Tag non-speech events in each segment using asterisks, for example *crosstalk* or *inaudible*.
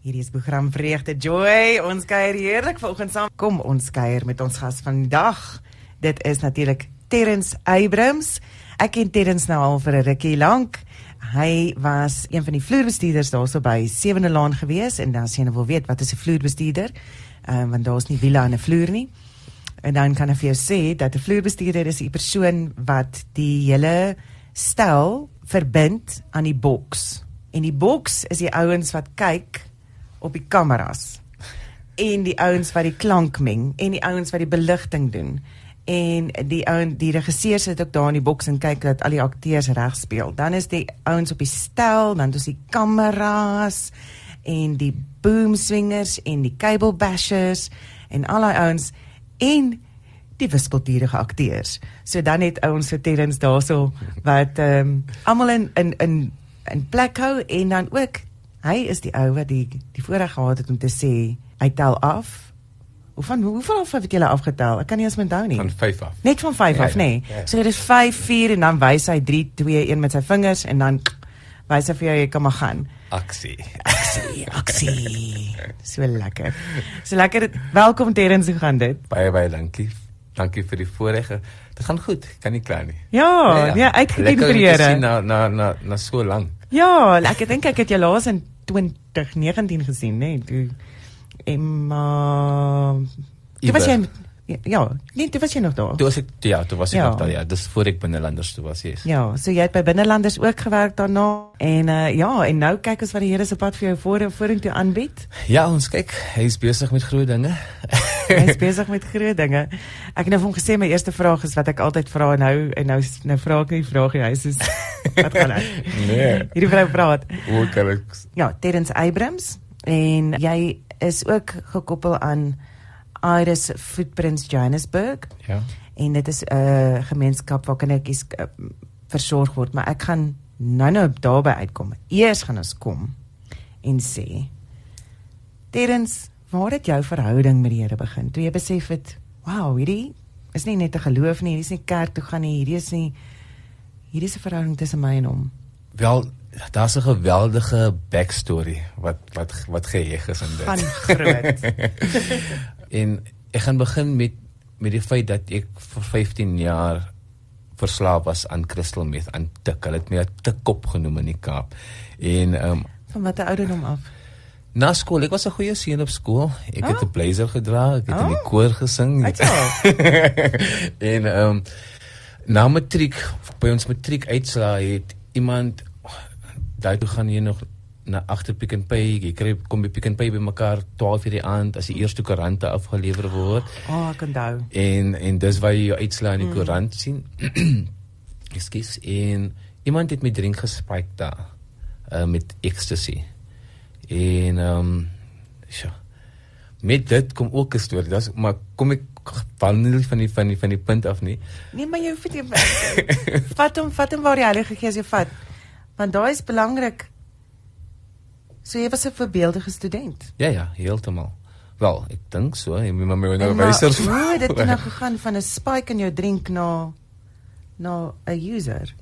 Hierdie is program Vreugde Joy. Ons kuier heerlik vanoggend saam. Kom ons kuier met ons gas vandag. Dit is natuurlik Terrence Abrams. Ek ken Terrence nou al vir 'n rukkie lank. Hy was een van die vloerbestuurders daarso by Sewende Laan gewees en dan sien jy wil weet wat is 'n vloerbestuurder? Ehm um, want daar's nie wiele aan 'n vloer nie. En dan kan ek vir jou sê dat 'n vloerbestuurder is 'n persoon wat die hele stel verbind aan die boks. En die boks is die ouens wat kyk op die kameras en die ouens wat die klank meng en die ouens wat die beligting doen en die ouens die regisseur sit ook daar in die boks en kyk dat al die akteurs reg speel. Dan is die ouens op die stel, dan is die kameras en die boom swingers en die cable bashers en al die ouens en die wispelturige akteurs. So dan het ouens vertellings daarso wat ehm um, almal in in in in plek hou en dan ook Hy is die ou wat die die voorreg gehad het om te sê hy tel af. Hoe van hoeveel af het jy afgetel? Ek kan nie eens onthou nie. Van 5 af. Net van 5 ja, af, ja, nê. Nee. Ja. So dit is 5 4 en dan wys hy 3 2 1 met sy vingers en dan wys hy vir jou jy kan maar gaan. Aksie. Aksie, aksie. so lekker. So lekker. Welkom Terrens, hoe gaan dit? Baie baie dankie. Dankie vir die voorreg. Dit gaan goed. Kan nie kla nie. Ja, ja, ja. ja uitgedien vir die Here. Na na na na so lank. Ja, ek dink ek het jou laas in 2019 gesien, né? Nee, toe Emma Jy was jy Ja, nee, toe was jy nog daar. Toe was ek ja, toe was ek ja. nog daar. Ja, dis voor ek binnelanders toe was, yes. Ja, so jy het by binnelanders ook gewerk daarna en uh ja, en nou kyk ons wat die Here se pad vir jou voor vorentoe aanbied. Ja, ons kyk, hy is besig met groot dinge. *laughs* hy is besig met groot dinge. Ek het nou van gesê my eerste vraag is wat ek altyd vra nou en nou nou vra ek die vraag hy is *laughs* wat gaan hy? nee. Hierdie vrou praat. Hoe kan ek Ja, Terence Abrams en jy is ook gekoppel aan Iris Footprints Johannesburg. Ja. En dit is 'n uh, gemeenskap waar kindertjies uh, versorg word, maar ek gaan nou-nou daarby uitkom. Eers gaan ons kom en sê Terens, waar het jou verhouding met die Here begin? Toe jy besef het, wow, hierdie is nie net 'n geloof nie, hierdie is nie kerk toe gaan nie, hierdie is nie hierdie is 'n verhouding tussen my en hom. Wel, daar's 'n geweldige backstory wat wat wat geheg is in dit. Van groot. *laughs* En ek gaan begin met met die feit dat ek vir 15 jaar verslaaf was aan crystal meth aan tik. Hulle het my 'n tikkop genoem in die Kaap. En ehm um, van watter ouderdom af? Na skool, ek was 'n goeie seun op skool. Ek oh. het 'n blazer gedra, ek het oh. in die koor gesing. *laughs* en ehm um, na matriek, by ons matriek uitslae het iemand daai toe gaan jy nog na agter Pick n Pay, jy kry kom by Pick n Pay by mekaar 12 uur die aand as die eerste koerante afgelewer word. Ah, oh, ek onthou. En en dis waar jy jou uitslaa in die mm. koerant sien. *clears throat* Ekskuus, en iemand het my drink gespike daar uh, met ecstasy. En ehm um, ja. Met dit kom ook 'n storie. Das maar kom ek van nie van die van die van die punt af nie. Nee, maar jy hoef dit *laughs* vat hom vat hom waar die Heilige Gees jou vat. Want daai is belangrik So jy was 'n voorbeeldige student. Ja ja, heeltemal. Wel, ek dink so, jy moet my nou wyser. Hoe *laughs* het dit nou gegaan van 'n spike in jou drink na na 'n user?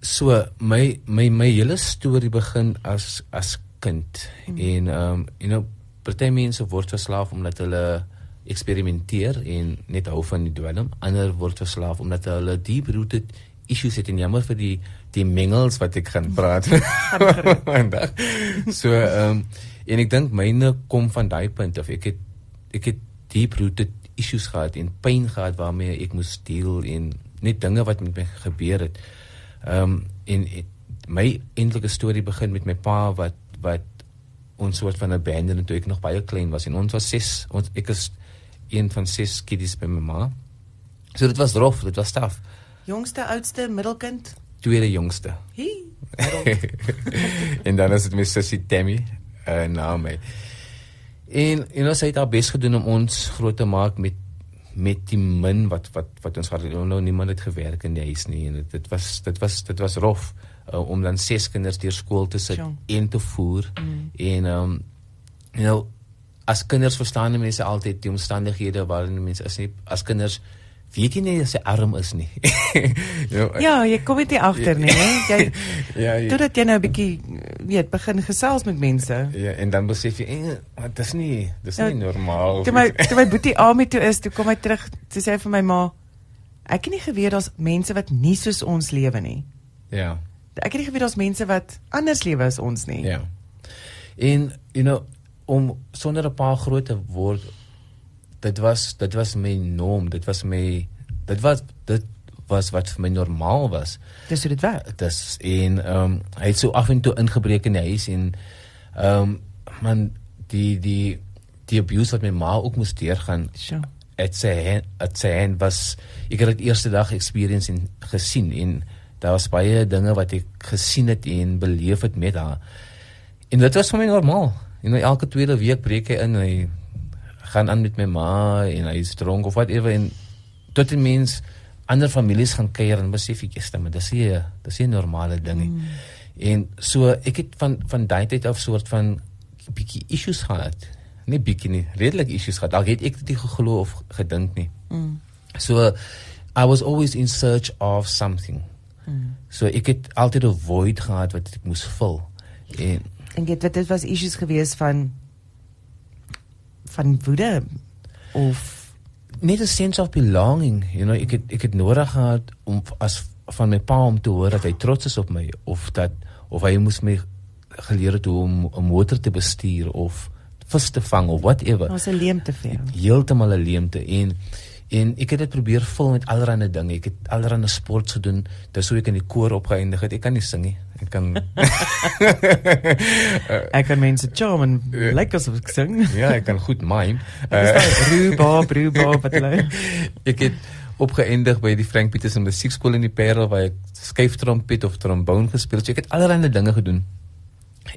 So my my my hele storie begin as as kind hmm. en ehm um, you know, party mense word verslaaf omdat hulle eksperimenteer en net hou van die dwelm. Ander word verslaaf omdat hulle deep rooted issues het en jammer vir die die mengels wat ek gaan praat *laughs* vandag. so ehm um, en ek dink myne kom van daai punt of ek het ek het deep rooted issues gehad en pyn gehad waarmee ek moes deel en net dinge wat met my gebeur het. Ehm um, en het, my eintlike storie begin met my pa wat wat ons soort van abandoned toe ek nog baie klein was en ons was ses ons ek is een van ses kiddies by my ma. So dit was rof, dit was taaf. Jongste, oudste, middelkind? Tweede jongste. *laughs* en dan is dit my sussie Tammy uh, na my. En en ons het daar bes gedoen om ons groot te maak met met die min wat wat wat ons gehad het. Nou niemand het gewerk in die huis nie en dit was dit was dit was rof uh, om dan ses kinders deur skool te sit Jong. en te voer. Mm. En um, you know as kinders verstaan mense altyd die omstandighede waarin mense is nie as kinders weet jy nie as hy arm is nie. ja, *laughs* ja, jy kom dit agter nie, hè? Jy *laughs* Ja, jy- Totdat jy nou 'n bietjie weet begin gesels met mense. Ja, en dan besef jy, eh, maar dis nie, dis Ja, nie normaal. Toe my toe my boetie *laughs* Ami toe is, toe kom hy terug, toe sê hy vir my ma, ek het nie geweet daar's mense wat nie soos ons lewe nie. Ja. Ek het nie geweet daar's mense wat anders lewe as ons nie. Ja. En you know om sonder 'n paar groot te word dit was dit was my norm, dit was my dit was dit was wat vir my normaal was. Dis hoe dit werk. Dis en ehm um, hy het so af en toe ingebreek in die huis en ehm um, man die die die abuse wat my ma ook moes deurgaan Sjoe. hand- het sy hand was ek het dit eerste dag experience en gesien en daar was baie dinge wat ek gesien het en beleef het met haar. En dit was vir my normaal. You know, elke tweede week breek hy in en hy gaan aan met my ma en hy is dronk of whatever en tot die mens ander families gaan kuier en besef ek eers maar dis nie dis nie 'n normale ding nie. Mm. En so ek het van van daai tyd af soort van bietjie issues gehad. Nie bietjie nie, redelik issues gehad. Al het ek dit nie geglo of gedink nie. Mm. So I was always in search of something. Mm. So ek het altyd 'n void gehad wat ek moes vul. En En dit wat dit was issues gewees van van woede of net 'n sense of belonging, you know, ek het ek het nodig gehad om as van my pa om te hoor dat hy trots is op my of dat of hy moes my geleer het hoe om 'n motor te bestuur of vis te vang of whatever. was 'n leemte vir jou. Heeltemal 'n leemte en en ek het dit probeer vul met allerlei dinge. Ek het allerlei sport gedoen. Dis hoe ek in die koor opgeëindig het. Ek kan nie sing nie. Ek kan *laughs* Ek kan mense charm en Ja. lekker so sing. ja, ek kan goed mime. Daai Ruba, Ruba wat hulle. *laughs* ek het opgeëindig by die Frank Petersen Musiekskool in die Parel waar ek skuiftrompet of trombone gespeel het. So ek het allerlei dinge gedoen.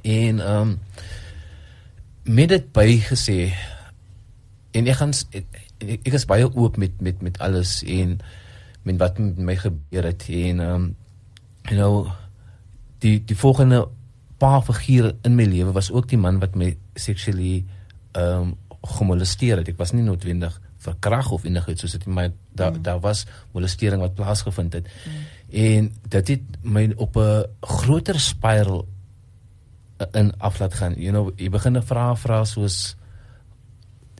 En ehm um, met dit bygesê en ek gaan ek, ek, ek is baie oop met met met alles en met wat met my gebeur het en ehm um, you know die die volgende paar figure in my lewe was ook die man wat my sexually ehm um, gemolesteer het. Ek was nie noodwendig verkrag of enigiets soos dit maar daar mm. daar was molestering wat plaasgevind het. Mm. En dit het my op 'n groter spiral uh, in af laat gaan. You know, jy begin 'n vraag vra soos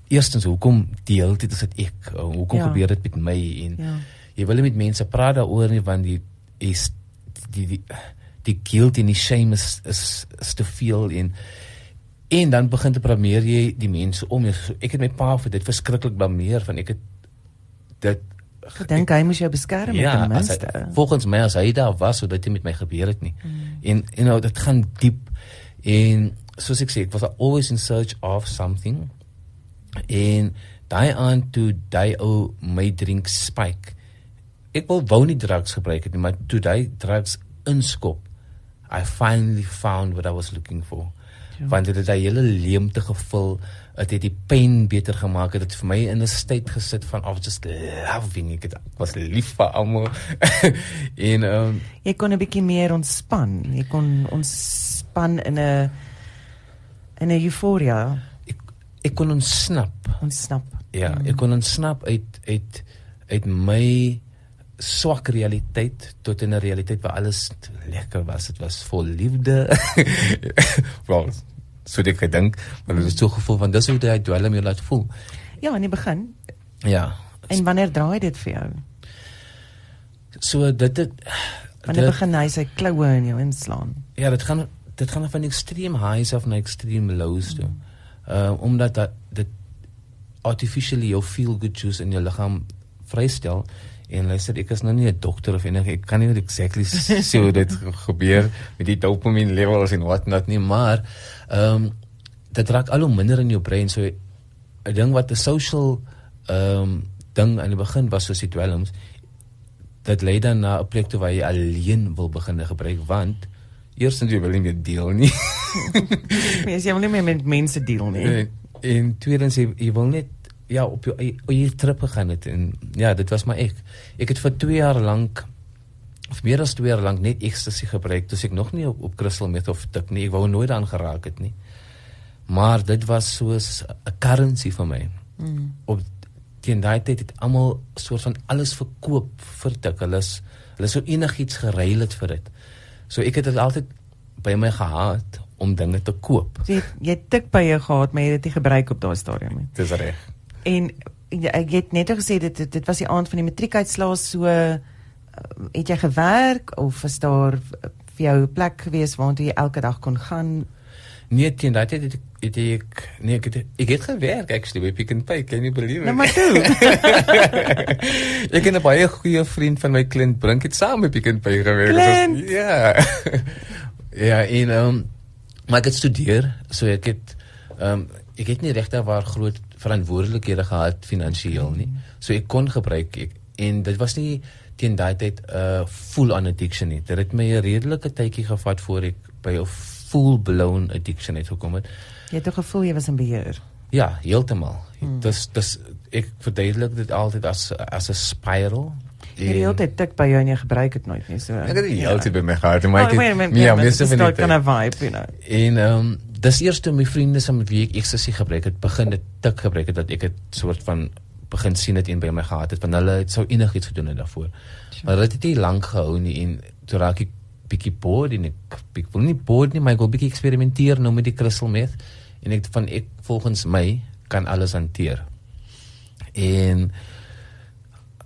eerstens hoekom deel dit is dit ek? Uh, Hoekom ja. gebeur dit met my en Ja. jy wil nie met mense praat daaroor nie want die is die die die guilt en die shame is is, is te veel en en dan begin te blameer jy die mense om jou. So, ek het my pa vir dit verskriklik blameer van ek het dit Ek dink hy moes jou beskerm ja, ten as hy, minste. volgens my as hy daar was sodat dit met my gebeur het nie. Mm. En you know dit gaan diep en soos ek sê ek was always in search of something en daai aan toe daai ou my drink spike. Ek wou wou nie drugs gebruik het nie, maar toe daai drugs inskop I finally found what I was looking for. Ja. Want dit het daai hele leemte gevul, dit het die pyn beter gemaak, dit het vir my in 'n state gesit van of just loving ek, het, ek was lief vir almal. *laughs* en ehm um, Jy kon 'n bietjie meer ontspan. Jy kon ontspan in 'n in 'n euforia. ek ek kon ontsnap. Ontsnap. Ja, ek kon ontsnap uit uit uit my swak realiteit tot in 'n realiteit waar alles lekker was. Dit was vol liefde. *laughs* Wel, so dit gedink, maar dit is so gevoel van dis hoe jy dwelm jy laat voel. Ja, in die begin. Ja. En wanneer draai dit vir jou? So dit het Wanneer dit, begin hy sy kloue in jou inslaan? ja, dit gaan dit gaan van extreme highs af na extreme lows toe. Uh omdat dat dit artificially jou feel good juice in jou liggaam vrystel en luister ek is nou nie 'n dokter of enig ek kan nie exactly sê hoe dit *laughs* gebeur met die dopamine levels en wat not nie maar ehm um, dit raak al hoe minder in jou brein so 'n ding wat 'n social ehm um, ding aan die begin was soos die dwelms dit lei dan na 'n plek toe waar jy alleen wil begin gebruik want eerstens jy wil nie meer deel nie Mens *laughs* jy wil nie meer met mense deel nie. en, en tweedens jy, jy wil net ja op jou jou trip gegaan het en ja dit was maar ek ek het vir 2 jaar lank of meer as 2 jaar lank net ecstasy gebruik toe ek nog nie op, op crystal meth of tik nie ek wou nooit aan geraak het nie maar dit was soos 'n currency vir my Mm. op teen daai tyd het almal soort van alles verkoop vir tik. Hulle is hulle sou enigiets geruil het vir dit. So ek het dit altyd by my gehad om dinge te koop. So jy jy tik by jou gehad, maar jy het dit nie gebruik op daai stadium nie. Dis reg. En jy, ek het net gesê dit dit, was die aand van die matriekuitslae so uh, het jy gewerk of was daar vir jou 'n plek gewees waartoe jy elke dag kon gaan? Nee, teen daai tyd het ek het ek nee, ek het ek het gewerk actually by Pick n Pay, can you believe it? Nou maar toe. *laughs* ek ken 'n baie goeie vriend van my Clint Brink het saam met Pick n Pay gewerk. Clint. So, ja. *laughs* ja, en ehm um, maar ek het studeer, so ek het ehm um, ek het nie regtig waar groot verantwoordelikhede gehad finansiëel nie. So ek kon gebruik ek, en dit was nie teen daai tyd 'n uh, full on addiction nie. Dit het my 'n redelike tydjie gevat voor ek by 'n full blown addiction het gekom het. Jy het toch gevoel jy was in beheer. Ja, heeltemal. Hmm. Dis dis ek verduidelik dit altyd as as 'n spiral. Jy het altyd tik by jou en jy gebruik dit nooit nie. So Ek het die altyd by my gehad, maar ek Oh, het ja, meeste van dit die kan 'n vibe, you know. En ehm um, dis eers toe my vriende saam met wie ek ecstasy gebruik het, begin dit tik gebruik het dat ek dit soort van begin sien dit een by my gehad het van hulle het sou enigiets gedoen het daarvoor. Sure. Maar dit het nie lank gehou nie en toe raak ek bietjie bored en ek ek wil nie bored nie, maar ek wil bietjie eksperimenteer nou met die crystal meth en ek van ek volgens my kan alles hanteer. En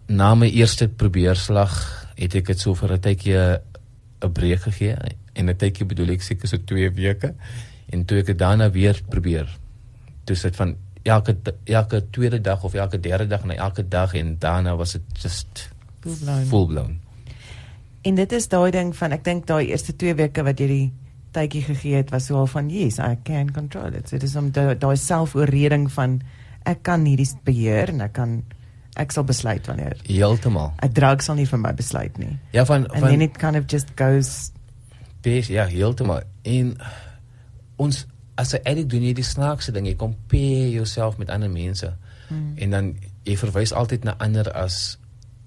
na my eerste probeerslag het ek dit so vir 'n tydjie 'n breek gegee en 'n tydjie bedoel ek seker so 2 weke en toe ek dit daarna weer probeer. Toe sit van elke elke tweede dag of elke derde dag na elke dag en daarna was dit just Full blown. full blown. En dit is daai ding van ek dink daai eerste 2 weke wat jy die tydjie gegee het was so al van yes, I can control it. So dit is om da- daai selfoorreding van ek kan hierdie beheer en ek kan ek sal besluit wanneer. Heeltemal. 'n Drug sal nie vir my besluit nie. Ja van And van then it kind of just goes Bes, ja, heeltemal. En ons as 'n addict doen jy die snaakse ding, jy compare jouself met ander mense. Hmm. En dan jy verwys altyd na ander as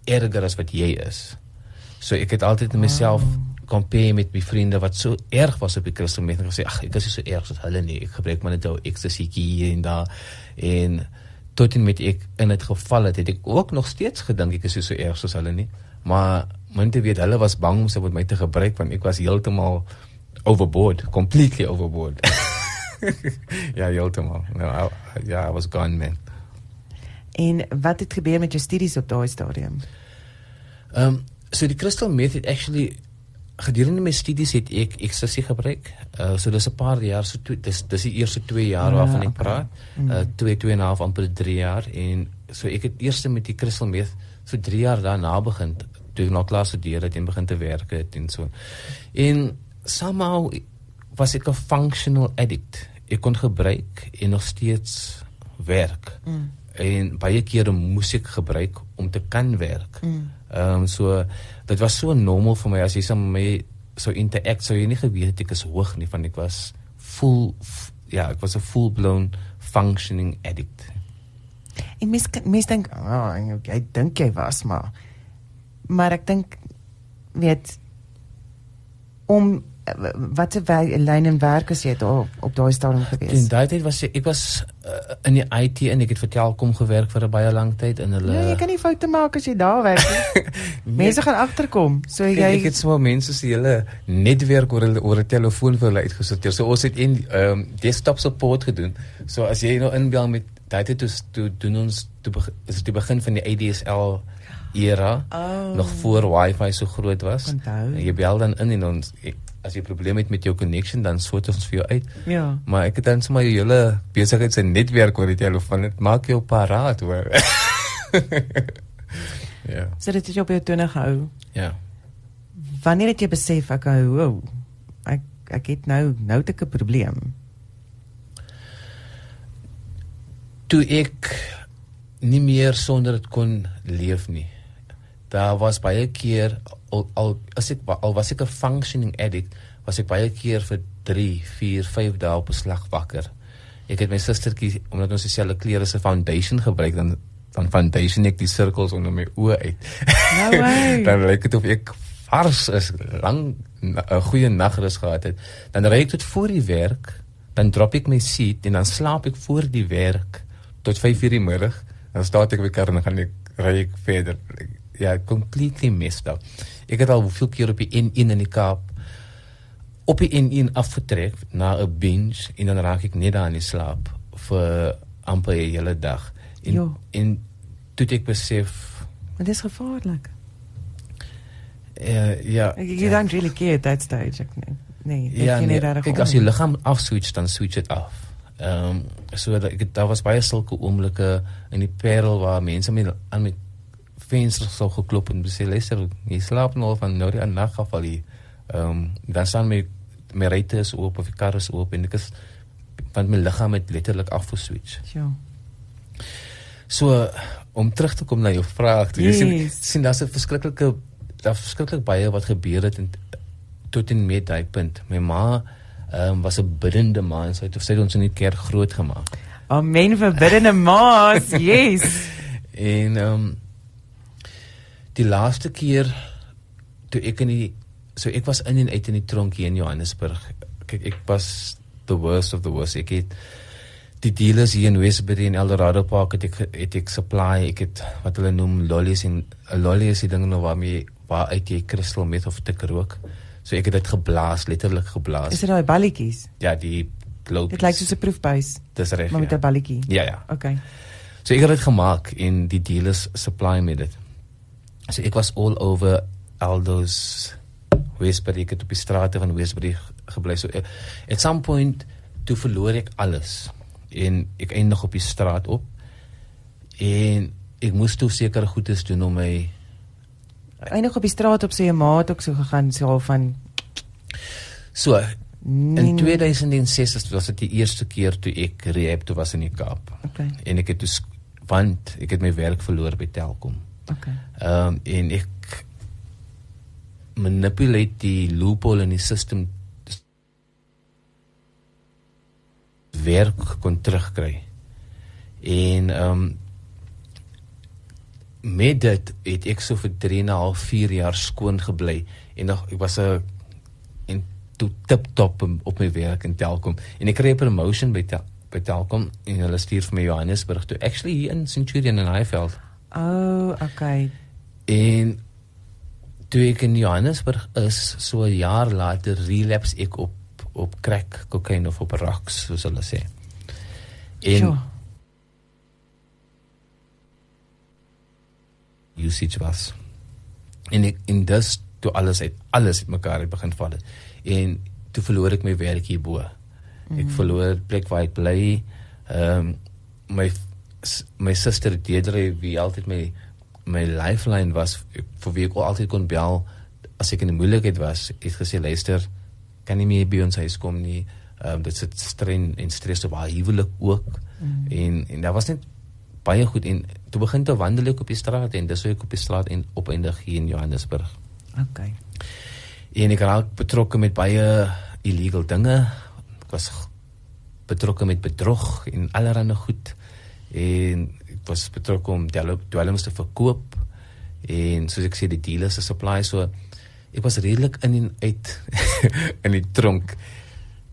erger as wat jy is. So ek het altyd myself compare met my vriende wat so erg was op die crystal meth en gesê ag ek is nie so erg soos hulle nie. Ek gebruik maar net ou ecstasy hier en daar en tot en met ek in dit geval het, het ek ook nog steeds gedink ek is so erg soos hulle nie. Maar min te weet hulle was bang om se met my te gebruik want ek was heeltemal overboard, completely overboard. *laughs* ja, heeltemal. No, ja, I was gone man. en wat het gebeur met jou studies op daai stadium? Ehm um, so die crystal meth het actually gedurende my studies het ek ecstasy gebruik. Uh so dis 'n paar jaar so toe dis dis die eerste 2 jaar Ah, waarvan ek okay. praat. Uh 2 2 en 'n half amper 3 jaar en so ek het eers met die crystal meth so 3 jaar daarna begin toe ek nog klas studeer het en begin te werk het en so. En somehow was ek 'n functional addict. Ek kon gebruik en nog steeds werk. Mm. En baie kere moes ek gebruik om te kan werk. Mm. Ehm um, so dit was so normaal vir my as jy saam met so interact so jy nie geweet ek is hoog nie van ek was full ja ek was 'n full blown functioning addict. En mens mens dink, "Ag, oh, jy dink jy was maar." Maar ek dink weet om wat 'n lyn en werk as jy het op, daai stadium In gewees. daai tyd was ek ek was uh, in die IT en ek het vir Telkom gewerk vir 'n baie lang tyd in hulle Nee, jy kan nie foute maak as jy daar werk nie. *laughs* Mense gaan agterkom. So jy ek het so mense se hele netwerk oor hulle oor 'n telefoon vir hulle uitgesorteer. So ons het in ehm um, desktop support gedoen. So as jy nou inbel met daai tyd toe toe doen ons toe is dit die begin van die ADSL era Oh. nog voor wifi so groot was. Onthou. En jy bel dan in en ons ek, as jy probleme het met jou connection dan sort ons vir jou uit. ja. Maar ek het dan sommer jou hele besigheid se netwerk oor die telefoon. Dit maak jou paraat hoor. *laughs* ja. So dit het jou op jou tone gehou. Ja. Wanneer het jy besef ek hou ek ek het nou nou 'n probleem. toe ek nie meer sonder dit kon leef nie. Daar was baie keer al, al as ek al was ek 'n functioning addict, was ek baie keer vir 3, 4, 5 dae op 'n slag wakker. Ek het my sustertjie omdat ons dieselfde klere se foundation gebruik dan dan foundation ek die sirkels onder my oë uit. *laughs* No way. dan lyk dit of ek vars is, lang 'n goeie nagrus gehad het. Dan ry ek tot voor die werk, dan drop ek my seat en dan slaap ek voor die werk tot 5:00 die middag Dan start ek weer kar en dan gaan ek ry ek verder. Ja, completely messed up. Ek het al hoeveel keer op die N1 in die Kaap op die N1 afgetrek na 'n binge en dan raak ek net daar in die slaap vir amper 'n hele dag. En Jo. en toe het ek besef Maar dis gevaarlik. uh, ja, Ek you don't really care at that stage. Ek nee. Nee, ek ja, ken nee, nie regtig kyk om as jy nie. liggaam afswitch dan switch dit af. Ehm um, so dat ek daar was baie sulke oomblikke in die Parel waar mense met aan met vensters sou geklop en sê luister, jy slaap nou van nou die nag af al hier. Ehm um, dan staan my my ruitte is oop of die kar is oop en ek is want my liggaam het letterlik afgeswitch. Ja. So om terug te kom na jou vraag, jy sien Yes. sien daar's 'n verskriklike daar verskriklik baie wat gebeur het en tot en met daai punt. My ma ehm um, was 'n biddende ma en sy het sy het ons in die kerk groot gemaak. Amen vir biddende maas. *laughs* Yes. En ehm um, die laaste keer toe ek in die so ek was in en uit in die tronk hier in Johannesburg. Kyk, ek was the worst of the worst. Ek het die dealers hier in Westbury en Eldorado Park het ek het ek supply, ek het wat hulle noem lollies en 'n lolly is die ding nou waarmee waar uit jy crystal meth of tik rook. So ek het dit geblaas, letterlik geblaas. Is dit daai balletjies? ja, die globe. Dit lyk soos 'n proefbuis, dis reg. maar met ja. 'n balletjie. Ja ja. Okay. So ek het dit gemaak en die dealers supply met dit. So ek was all over Aldo's Westbury, ek het op die strate van Westbury gebly. So eh, at some point toe verloor ek alles en ek eindig op die straat op. En ek moes toe sekere goedes doen om my Eindig op die straat op sy maat ook so gegaan so van so nee, in 2006 was- was dit die eerste keer toe ek rehab toe was in die Kaap. Okay. En ek het dus want ek het my werk verloor by Telkom. Okay. Ehm um, en ek manipulate die loophole in die system. Werk kon terugkry. En ehm um, met dit het ek so vir 3 en 'n half 4 jaar skoon gebly en nog ek was 'n en toe tip top op my werk in Telkom. En ek kry 'n promotion by tel, by Telkom en hulle stuur vir my Johannesburg toe. Actually hier in Centurion in Highveld Oh, okay. En toe ek in Johannesburg is, so 'n jaar later relapse ek op op crack, cocaine of op rocks, soos hulle sê. En Sure. usage was. En ek en dus toe alles uit alles het mekaar het begin val. het. En toe verloor ek my werk hierbo. Ek verloor plek waar ek bly. Ehm um, my my suster Deidre wie altyd my my lifeline was vir wie ek altyd kon bel as ek in 'n moeilikheid was, het gesê luister, kan nie meer by ons huis kom nie. Ehm um, dit sit strain en stres op haar huwelik ook. Mm. En en daar was net baie goed en toe begin te wandel ek op die straat en dis hoe ek op die straat en opeindig hier in Johannesburg. Okay. En ek raak betrokke met baie illegal dinge. Ek was betrokke met bedrog en allerlei goed. En ek was betrokke om dwel- dwelms te verkoop en soos ek sê die dealers se supply so ek was redelik in en uit *laughs* in die tronk.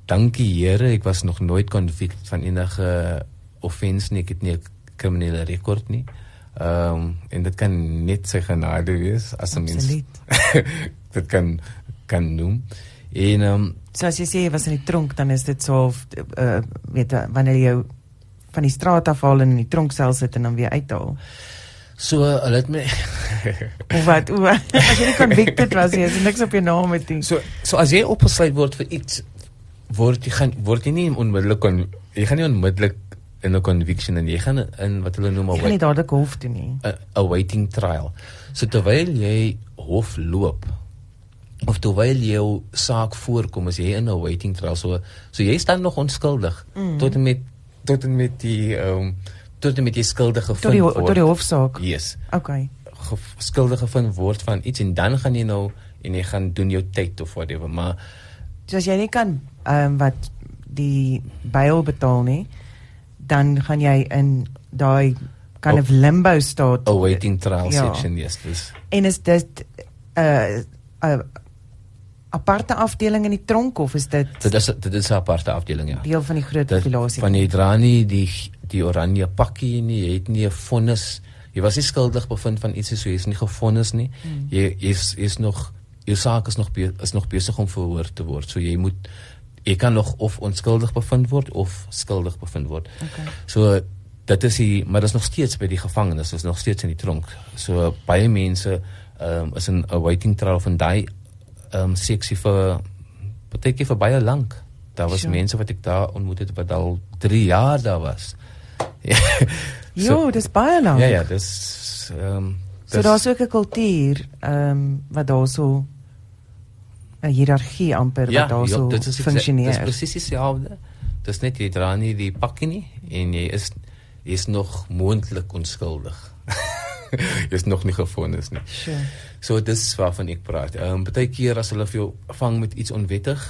Dankie Here, ek was nog nooit convicted van enige offense nie. Ek het nie 'n kriminele rekord nie. Ehm um, en dit kan net sy genade wees as 'n mens *laughs* dit kan kan noem. En ehm um, So as jy sê jy was in die tronk, dan is dit so of uh, weet wanneer jy jou van die straat afhaal en in die tronksel sit en dan weer uithaal. so hulle het my *laughs* Of wat? O, *laughs* as jy nie convicted was nie, is er niks op jou naam met nie. so so as jy opgesluit word vir iets word jy gaan word jy nie onmiddellik kon jy gaan nie onmiddellik in 'n conviction en jy gaan in wat hulle noem Jy 'n gaan nie dadelik hof toe nie. a, a waiting trial. So terwyl jy hof loop of terwyl jou saak voorkom as jy in 'n waiting trial so so jy staan nog onskuldig mm. tot en met tot en met die ehm um, tot en met jy skuldig Tot gevind die word. tot die hofsaak. Yes. Okay. Ge, skuldig gevind word van iets en dan gaan jy nou en jy gaan doen jou tyd of whatever maar as jy nie kan ehm um, wat die bail betaal nie, dan gaan jy in daai kind Oh. of limbo staat. a waiting trial Ja. section yes dis En is dit 'n uh, 'n aparte afdeling in die tronk of is dit dit is dit is 'n aparte afdeling ja. deel van die groot Dit- populasie? van jy dra nie die die oranje pakkie nie, jy het nie 'n vonnis. Jy was nie skuldig bevind van iets so jy is nie gevonnis nie. Hmm. Jy is is nog jou saak is nog be, is nog besig om verhoor te word. So jy moet jy kan nog of onskuldig bevind word of skuldig bevind word. Okay. So dit is die maar dit is nog steeds by die gevangenes, is nog steeds in die tronk. So baie mense ehm um, is in 'n waiting trial van daai ehm um, seksie vir partykeer vir baie lank. Daar was Sure. mense wat ek daar ontmoet het wat al 3 jaar daar was. *laughs* Jo, dis baie lank. Ja ja, dis ehm um, So daar's ook 'n kultuur ehm um, wat daarso 'n hiërargie amper wat daarso dit is exa- funksioneer. Dis presies dieselfde. Dis net jy dra nie die pakkie nie en jy is jy is nog moontlik onskuldig. *laughs* *laughs* is nog nie gevonnis nie. Sure. So dis waarvan ek praat. Ehm um, baie keer as hulle vir jou vang met iets onwettig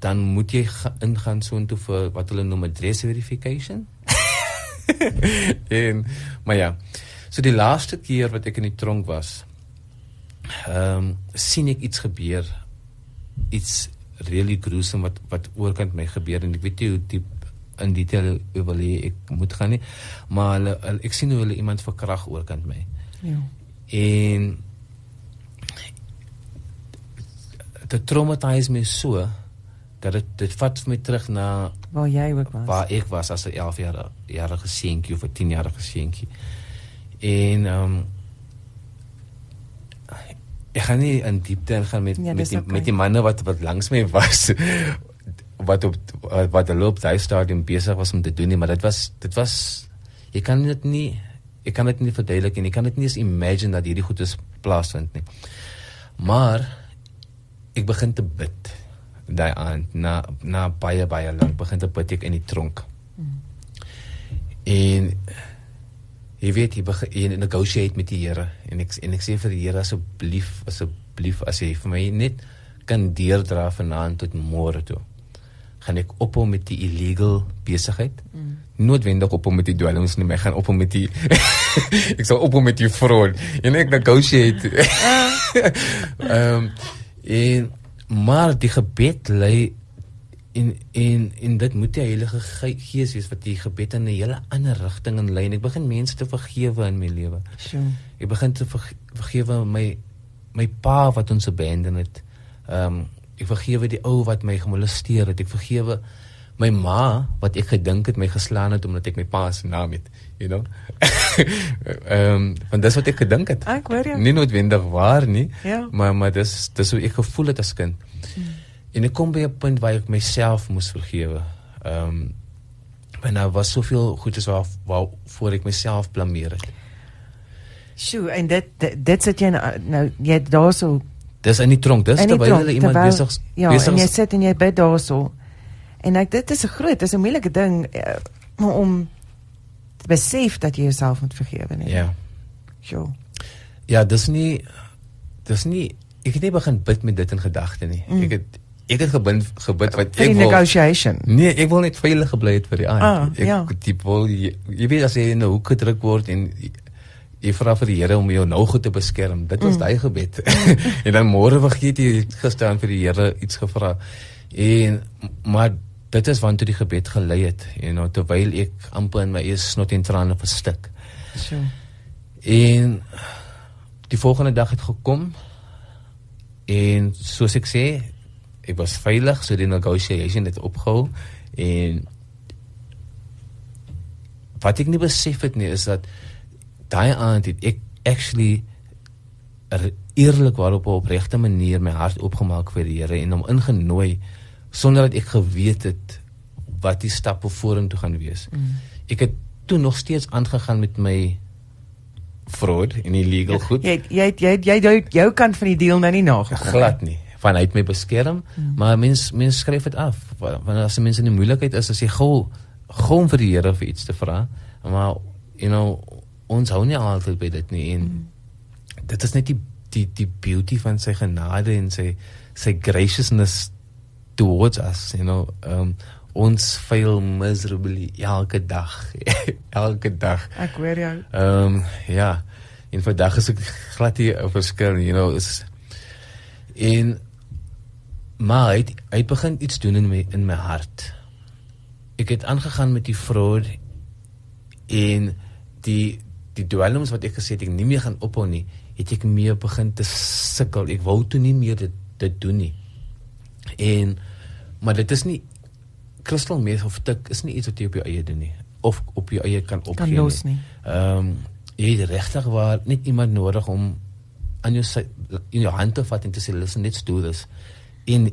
dan moet jy ga- ingaan soontoe vir wat hulle noem address verification. *laughs* en maar ja. So die laaste keer wat ek in die tronk was, ehm um, sien ek iets gebeur. Iets really gruesome wat wat oorkant my gebeur en ek weet nie hoe diep in detail oor hulle ek moet gaan nie. Maar hulle, hulle, ek sien hoe hulle iemand verkrag oorkant my. Ja. En dit traumatiseer my so dat dit dit vat vir my terug na Waar jy ook was. waar ek was as 'n 11 jaar jarige seentjie of 'n 10 jarige seentjie. En ehm um, ek gaan nie in diepte ingaan met Ja, met die, oké. met die manne wat wat langs my was wat op wat hulle op daai stadium besig was om te doen nie, maar dit was dit was jy kan dit nie ek kan dit nie verduidelik en ek kan dit nie eens imagine dat hierdie goedes plaasvind nie. Maar ek begin te bid daai aand na na baie baie lank begin te bid ek in die tronk. En jy weet jy begin jy negotiate met die Here en ek en ek sê vir die Here asseblief asseblief as jy vir my net kan deurdra vanaand tot môre toe gaan ek ophou met die illegal besigheid. Mm. Noodwendig ophou met die dwelms nie, maar ek gaan ophou met die *laughs* ek sal ophou met die fraud. En ek negotiate. *laughs* Ehm um, en maar die gebed lê in in in dit moet die Heilige Ge- Gees wees wat die gebed in 'n hele ander rigting in lei en ek begin mense te vergewe in my lewe. Sure. Ek begin te verge vergewe my my pa wat ons abandon het. Ehm um, ek vergewe die ou wat my gemolesteer het. Ek vergewe my ma wat ek gedink het my geslaan het omdat ek my pa se naam het, you know. *laughs* Ehm um, want dis wat ek gedink het. Ek hoor jou. Nie noodwendig waar nie, Ja. maar maar dis dis hoe ek gevoel het as kind. En ek kom by 'n punt waar ek myself moes vergewe. Ehm um, want daar was soveel goedes waar waarvoor ek myself blameer het. Sjoe, en dit dit, dit sit jy nou, nou jy daarso Dis in die tronk, dis die terwyl hulle iemand terwyl- besig Ja, besig en jy sit en jy bid daarso. En ek dit is 'n groot, is 'n moeilike ding eh, om te besef dat jy jouself moet vergewe nie. Ja. Sjoe. Ja, dis nie dis nie ek het nie begin bid met dit in gedagte nie. Mm. Ek het ek het gebid gebid wat die ek wil negotiation. Nee, ek wil net veilig gebly het vir die aand. Ah, ek ja. diep wil jy, jy weet as jy in 'n hoek gedruk word en jy, vra vir die Here om jou nou goed te beskerm. Dit was Mm. daai gebed. *laughs* en dan môre vergeet jy gister vir die Here iets gevra. En maar dit is wanneer die gebed gelei het, you know, terwyl ek amper in my eie snot en trane verstik. Sjoe. En die volgende dag het gekom en soos ek sê, ek was veilig, so die negotiation het opgehou en wat ek nie besef het nie is dat daai aand het ek actually er eerlikwaar op 'n opregte manier my hart oopgemaak vir die Here en hom ingenooi sonder dat ek geweet het wat die stappe vorentoe gaan wees. Mm. Ek het toe nog steeds aangegaan met my fraud en illegal goed. Jy jy jy jy jou, jou kant van die deal nou nie nagekom. glad nie van hy het my beskerm Mm. maar mens mens skryf dit af Wa- wanneer as 'n mens in die moeilikheid is as jy gou gou vir die Here vir iets te vra maar you know ons hou nie altyd by dit nie en Mm. dit is net die die die beauty van sy genade en sy sy graciousness towards us you know um ons fail miserably elke dag *laughs* elke dag Ek hoor jou. Ehm um, ja. En vandag is ek glad nie 'n verskil, you know, is en maar hy het, hy begin iets doen in my in my hart. ek het aangegaan met die fraud en die die dwelms wat ek gesê het ek nie meer gaan ophou nie, het ek meer begin te sukkel. Ek wou toe nie meer dit dit doen nie. En maar dit is nie kristal meth of tik is nie iets wat jy op jou eie doen nie of op jou eie kan opgee. Kan los nie. Ehm um, jy het regtig waar net iemand nodig om aan jou in jou hand te vat en te sê listen let's do this. En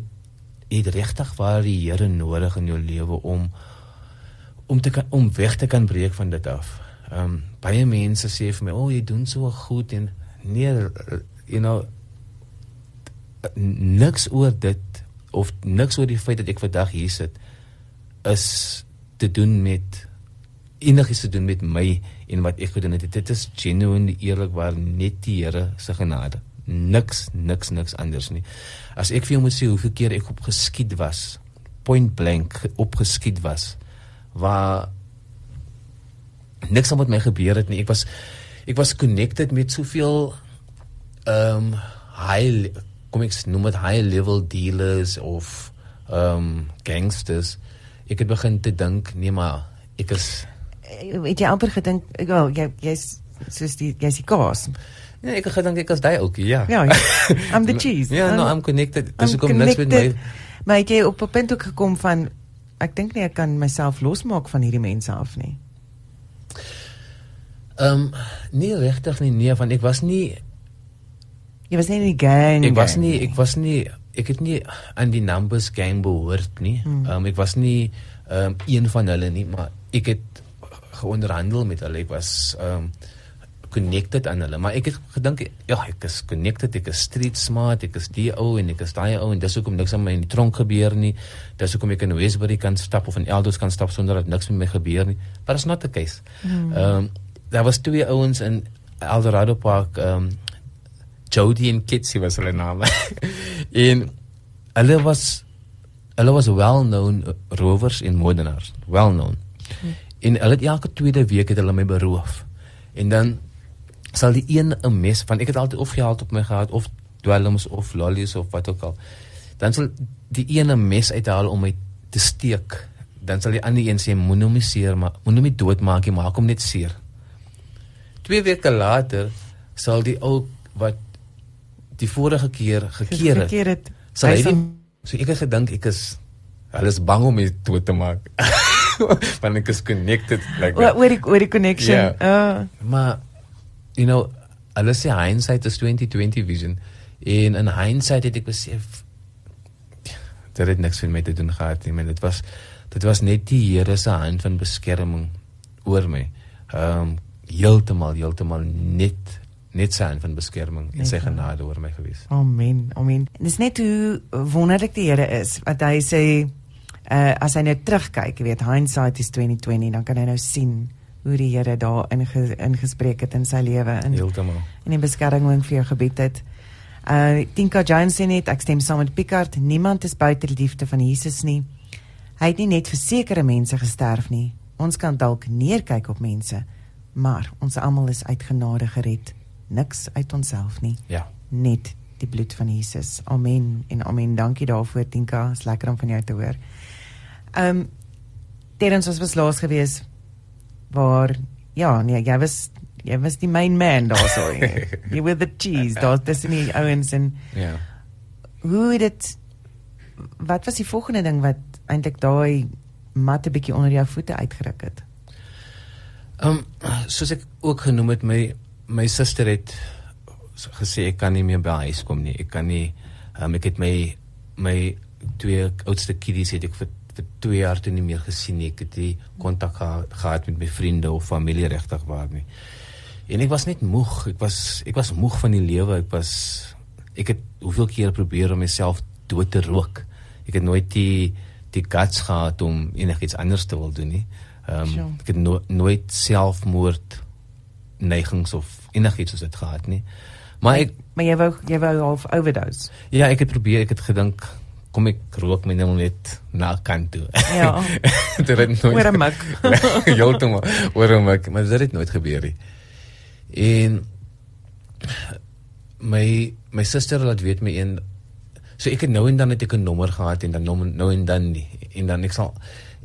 jy het regtig waar die Here nodig in jou lewe om om te kan om weg te kan breek van dit af. Ehm um, baie mense sê vir my, "O, oh, jy doen so goed en nee, you know niks oor dit of niks oor die feit dat ek vandag hier sit is te doen met enigiets te doen met my en wat ek gedoen het. Dit is genuine eerlikwaar net die Here se genade. Niks, niks, niks anders nie. As ek vir jou moet sê hoeveel keer ek opgeskiet was, point blank opgeskiet was, waar niks met my gebeur het nie. Ek was ek was connected met soveel ehm um, high kom ek noem dit high level dealers of ehm um, gangsters. Ek het begin te dink, nee maar ek is het jy amper gedink, wel, jy jy's soos die jy's die kaas. Ja, ek het gedink ek is daai ook, ja. Ja, ja. *laughs* I'm the cheese. Ja, no, I'm connected. Dis kom niks met my. Maar het jy op 'n punt ook gekom van ek dink nie ek kan myself losmaak van hierdie mense af nie. Ehm um, nie regtig nie, nee, want ek was nie jy was nie in die gang. Ek was nie, ek was nie ek het nie aan die numbers gang behoort nie. Hmm. Ehm um, ek was nie ehm um, een van hulle nie, maar ek het geonderhandel met hulle. Ek was ehm um, connected aan hulle, maar ek het gedink ja, ek is connected, ek is street smart, ek is die ou en ek is daai ou en dis hoekom niks aan my in die tronk gebeur nie. Dis hoekom ek in Westbury kan stap of in Eldos kan stap sonder dat niks met my gebeur nie. But it's not the case. Hmm. Ehm um, daar was twee ouens in Eldorado Park ehm um, Jody en Kitsy was hulle name. *laughs* en hulle was hulle was well known rovers en moordenaars, well known. Hmm. En hulle het elke tweede week het hulle my beroof. En dan sal die een 'n mes van ek het altyd of geld op my gehad of dwelms of lollies of wat ook al. Dan sal die een 'n mes uithaal om my te steek. Dan sal die ander een sê moenie hom seer maar moenie hom doodmaak nie, maak hom net seer. Twee weke later sal die ou wat die vorige keer gekeer het, gekeer het sal hy die, so ek het gedink ek is hulle is bang om my dood te maak. *laughs* Want ek is connected like that. Oor die oor die connection. Yeah. Uh. Maar you know, hulle sê hindsight is 2020 vision. En in hindsight het ek besef dat dit niks vir my te doen gehad nie. Maar dit was dit was net die Here se hand van beskerming oor my. Ehm um, heeltemal heeltemal net net sy van beskerming en sy genade oor my gewees. Amen. Amen. En dis net hoe wonderlik die Here is wat hy sê uh as hy nou terugkyk, weet hindsight is 2020, dan kan hy nou sien hoe die Here daar ingespreek het in sy lewe in heeltemal. En die beskerming vir jou gebied het. Uh Tinka Jones sê net ek stem saam met Picard, niemand is buite die liefde van Jesus nie. Hy het nie net vir sekere mense gesterf nie. Ons kan dalk neerkyk op mense maar ons almal is uit genade gered. Niks uit onsself nie. Ja. Net die bloed van Jesus. Amen en amen. Dankie daarvoor Tinka. Is lekker om van jou te hoor. Ehm um, Terens was laas gewees waar ja nee jy was jy was die main man daar so *laughs* you were the cheese. Daar dis nie ouens en ja. hoe het dit wat was die volgende ding wat eintlik daai mat 'n bietjie onder jou voete uitgeruk het Ehm um, soos ek ook genoem het my my suster het gesê ek kan nie meer by huis kom nie. Ek kan nie um, ek het my my twee oudste kiddies het ek vir vir 2 jaar toe nie meer gesien nie. Ek het nie kontak gehad, gehad met my vriende of familie regtig waar nie. En ek was net moeg. Ek was ek was moeg van die lewe. Ek was ek het hoeveel keer probeer om myself dood te rook. Ek het nooit die die guts gehad om enigiets anders te wil doen nie. Ehm um, ek het no nooit selfmoord neigings of enigiets soos dit gehad nie. Maar ek maar jy wou jy wou half overdose. Ja, ek het probeer, ek het gedink kom ek rook my nou net na kant toe. Ja. *laughs* dit het nooit. Oor 'n mak. *laughs* Heeltemal oor 'n mak, maar dit het nooit gebeur nie. En my my suster laat weet my een so ek het nou en dan het ek 'n nommer gehad en dan nou en dan nie en dan ek sal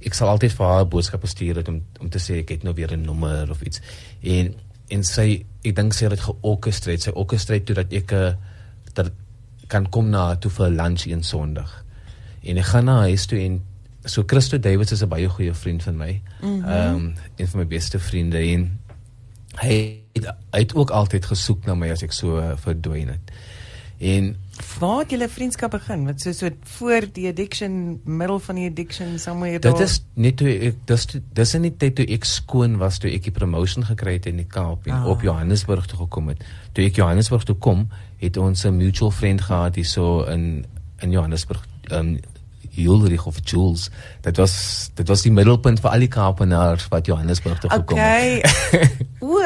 ek sal altyd vir haar boodskappe stuur om om te sê ek het nou weer 'n nommer of iets. En en sy ek dink sy het georkestreer, sy orkestreer toe dat ek 'n uh, dat kan kom na toe vir lunch een Sondag. En ek gaan na huis toe en so Christo Davids is 'n baie goeie vriend van my. Mhm. Ehm mm um, een van my beste vriende en hy het, hy het ook altyd gesoek na my as ek so uh, verdwyn het. En waar het julle vriendskap begin? Wat so so voor die addiction, middel van die addiction somewhere daar. Dit is net toe ek dis dis in die tyd toe ek skoon was toe ek die promotion gekry het in die Kaap en ah. op Johannesburg toe gekom het. Toe ek Johannesburg toe kom, het ons 'n mutual friend gehad hier so in in Johannesburg. Um Julrich of Jules. Dit was dit was die middelpunt vir al die Kaapenaars wat Johannesburg toe gekom het. Okay. *laughs* o,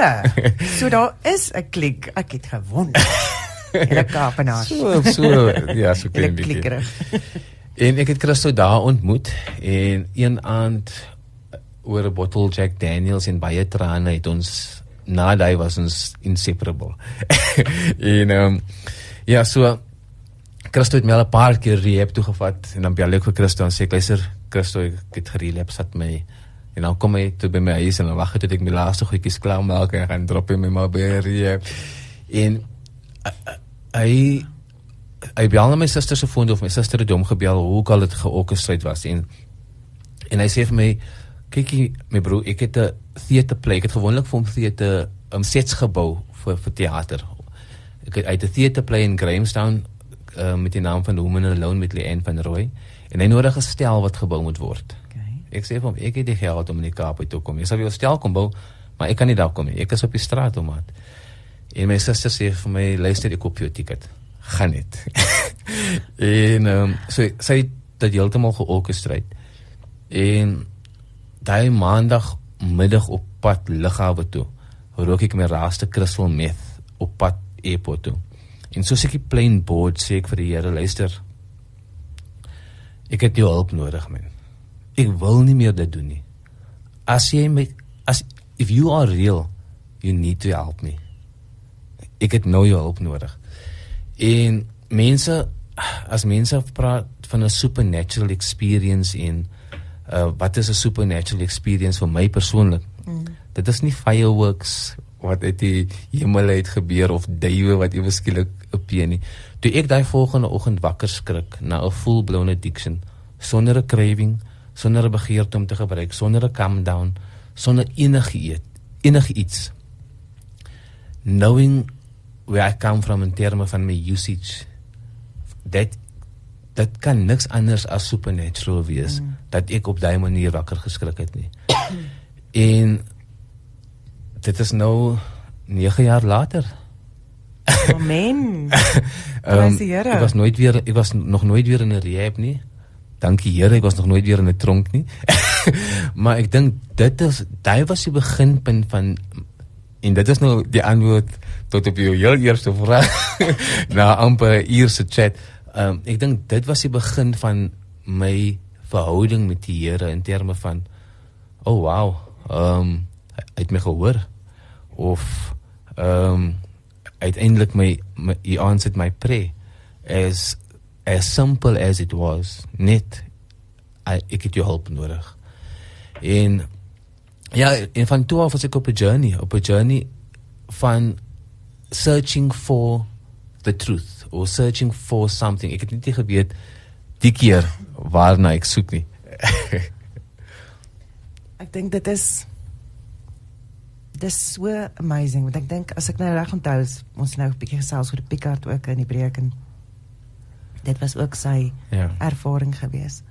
so daar is 'n klik. Ek het gewonder. Hulle Kaapenaars. So so ja, so klein bietjie. en ek het Christo daar ontmoet en een aand oor 'n bottel Jack Daniels en baie trane het ons na daai was ons inseparable. *laughs* en ehm um, ja, so Christo het my al 'n paar keer rehab toe gevat en dan bel ek vir Christo en sê ek luister Christo ek het gerehab sat my en dan kom hy toe by my huis en dan wag hy tot ek my laaste goedjies klaar maak en gaan drop in my maar rehab. En hy hy bel na my suster se foon of my suster het hom gebel hoe ook al dit georkestreer was. En en hy sê vir my kykie my broer ek het 'n theater play ek het gewoonlik vir hom theater 'n um, sets gebou vir vir teater ek het uit 'n theater play in Grahamstown uh, met die naam van Woman Alone met Leanne van Rooi en hy nodig gestel wat gebou moet word. Okay. ek sê vir hom ek het die geld om in die Kaap toe kom. Ek sal jou stel kom bou maar ek kan nie daar kom nie. Ek is op die straat om maar En my suster sê vir my, luister ek koop jou ticket. Gaan net. *laughs* en ehm um, so sy het dit heeltemal georkestreer. En daai maandag middag op pad lughawe toe, rook ek my laaste crystal meth op pad airport toe. En soos ek die plane board sê ek vir die Here, luister. Ek het jou hulp nodig, man. Ek wil nie meer dit doen nie. As jy my as if you are real, you need to help me ek het nou jou hulp nodig. En mense as mense praat van 'n supernatural experience in uh wat is 'n supernatural experience vir my persoonlik? Mm. Dit is nie fireworks wat uit die hemel uit gebeur of duwe wat ewe skielik appear nie. Toe ek daai volgende oggend wakker skrik na 'n full blown addiction sonder 'n craving, sonder 'n begeerte om te gebruik, sonder 'n calm down, sonder enige eet, enige iets. Knowing where I come from in terme van my usage dat dit kan niks anders as supernatural wees mm. dat ek op daai manier wakker geskrik het nie. *coughs* En dit is nou 9 jaar later. Amen. *laughs* Um, ek was nooit weer ek was nog nooit weer in 'n rehab nie. Dankie Here ek was nog nooit weer in 'n tronk nie. *laughs* Maar ek dink dit is daai was die beginpunt van en dit is nou die antwoord tot op jou heel eerste vraag *laughs* na amper 'n uur se chat. Ehm um, ek dink dit was die begin van my verhouding met die Here in terme van oh wow, ehm um, het my gehoor of ehm um, uiteindelik my, my he answered my prayer as as simple as it was net I, ek het jou hulp nodig. En ja, en van toe af was ek op 'n journey, op 'n journey van searching for the truth or searching for something. Ek het net nie geweet die keer waarna ek soek nie. *laughs* ek dink dit is dis so amazing want ek dink as ek nou reg onthou ons nou 'n bietjie gesels oor Picard ook in die breek en dit was ook sy ja. ervaring gewees.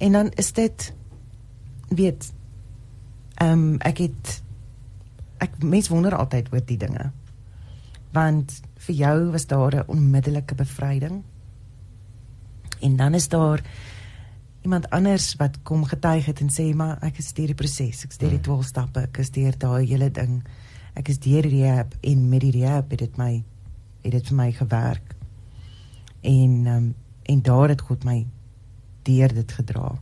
En dan is dit weet ehm um, ek het ek mens wonder altyd oor die dinge want vir jou was daar 'n onmiddellike bevryding en dan is daar iemand anders wat kom getuig het en sê maar ek is deur die proses ek is deur die 12 hmm. stappe ek is deur daai hele ding. Ek is deur die rehab en met die rehab het dit my het dit vir my gewerk. En um, en daar het God my deur dit gedra.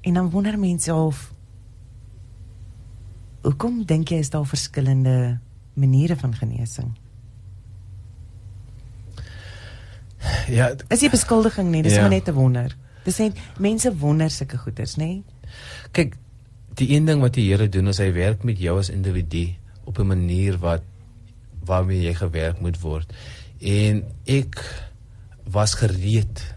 En dan wonder mense of hoekom dink jy is daar verskillende maniere van genesing. Ja, is nie beskuldiging nie, dis ja. maar net 'n wonder. Dis net mense wonder sulke goeters, nê? Kyk, die een ding wat die Here doen is hy werk met jou as individu op 'n manier wat waarmee jy gewerk moet word. En ek was gereed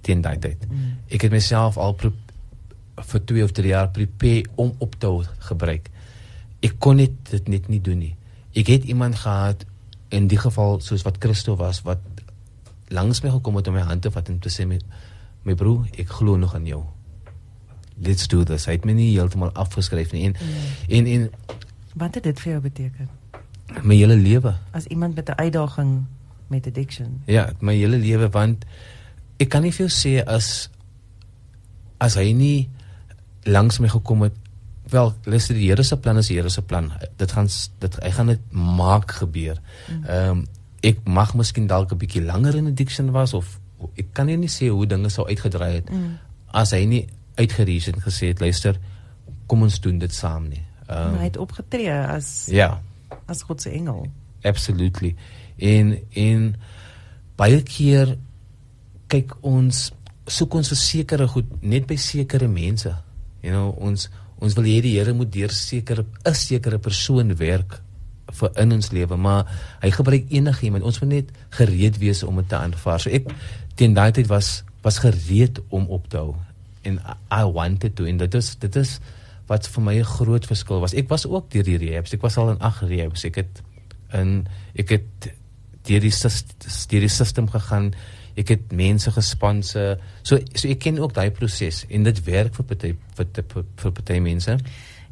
teen daai tyd. Mm. Ek het myself al vir 2 of 3 jaar prepare om op te gebruik. Ek kon net dit net nie doen nie. Ek het iemand gehad in die geval soos wat Christo was wat langs my gekom het om my hand te vat en te sê met my broer, ek glo nog aan jou. Let's do this. Hy het my nie heeltemal afgeskryf nie en mm. en en wat het dit vir jou beteken? My hele lewe. As iemand met 'n uitdaging met addiction. Ja, my hele lewe want ek kan nie vir jou sê as as hy nie langs my gekom het wel luister die Here se plan is die Here se plan. Dit gaan dit hy gaan dit maak gebeur. Ehm mm. um, ek mag miskien dalk 'n bietjie langer in addiction was of ek kan nie sê hoe dinge sou uitgedraai het mm. as hy nie uitgereis en gesê het luister kom ons doen dit saam nie. Um, hy het opgetree as ja. as God se engel. Absolutely. En en baie keer kyk ons soek ons vir sekere goed net by sekere mense. You know ons ons wil hê die Here moet deur sekere 'n sekere persoon werk vir in ons lewe maar hy gebruik enigiemand. Ons moet net gereed wees om dit te aanvaar. So ek teen daai tyd was was gereed om op te hou. En I wanted to. En dit is dit is wat vir my 'n groot verskil was. Ek was ook deur die rehabs. Ek was al in ag rehabs. Ek het in ek het deur die deur die system gegaan ek het mense gesponsor so so ek ken ook daai proses en dit werk vir party vir vir party mense.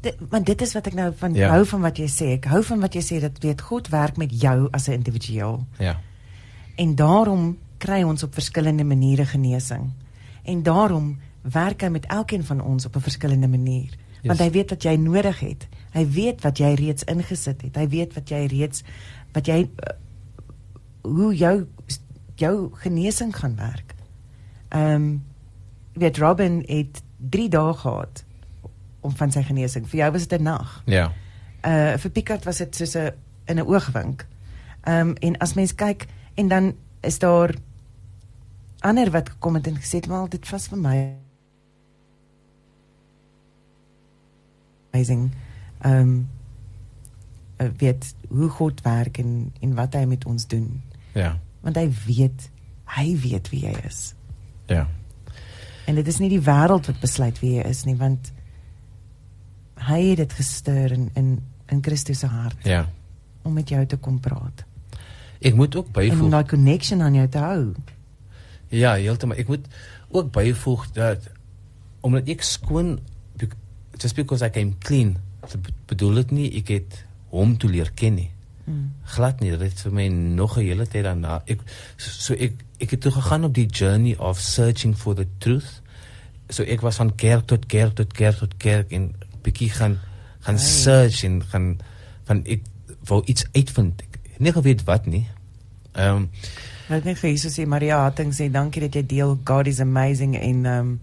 Dit want dit is wat ek nou van ja. hou van wat jy sê. Ek hou van wat jy sê dat weet God werk met jou as 'n individueel. Ja. En daarom kry ons op verskillende maniere genesing. En daarom werk hy met elkeen van ons op 'n verskillende manier. Yes. want hy weet wat jy nodig het. Hy weet wat jy reeds ingesit het. Hy weet wat jy reeds wat jy uh, hoe jou jou genesing gaan werk. Ehm um, weet Robin het 3 dae gehad om van sy genesing. Vir jou was dit 'n nag. Ja. Uh vir Picard was dit soos 'n in 'n oogwink. Ehm um, en as mens kyk en dan is daar ander wat gekom het en gesê het maar dit was vir my amazing. Ehm um, weet hoe God werk en en wat hy met ons doen. Ja want hy weet hy weet wie hy is. Ja. En dit is nie die wêreld wat besluit wie hy is nie want hy het dit gestuur in in in Christus se hart. Ja. Om met jou te kom praat. Ek moet ook byvoeg 'n connection aan jou te hou. Ja, heeltemal. Ek moet ook byvoeg dat omdat ek skoon just because I came clean, bedoel dit nie ek het hom toe leer ken nie. Mm. glad nie dit vir my nog 'n hele tyd daarna. Ek so ek ek het toe gegaan op die journey of searching for the truth. So ek was van kerk tot kerk tot kerk tot kerk en bietjie gaan gaan hey. search en gaan van ek wou iets uitvind. Ek nie geweet wat nie. Ehm um, Net net vir Jesus sê Maria Hatting sê dankie dat jy deel. God is amazing en ehm um,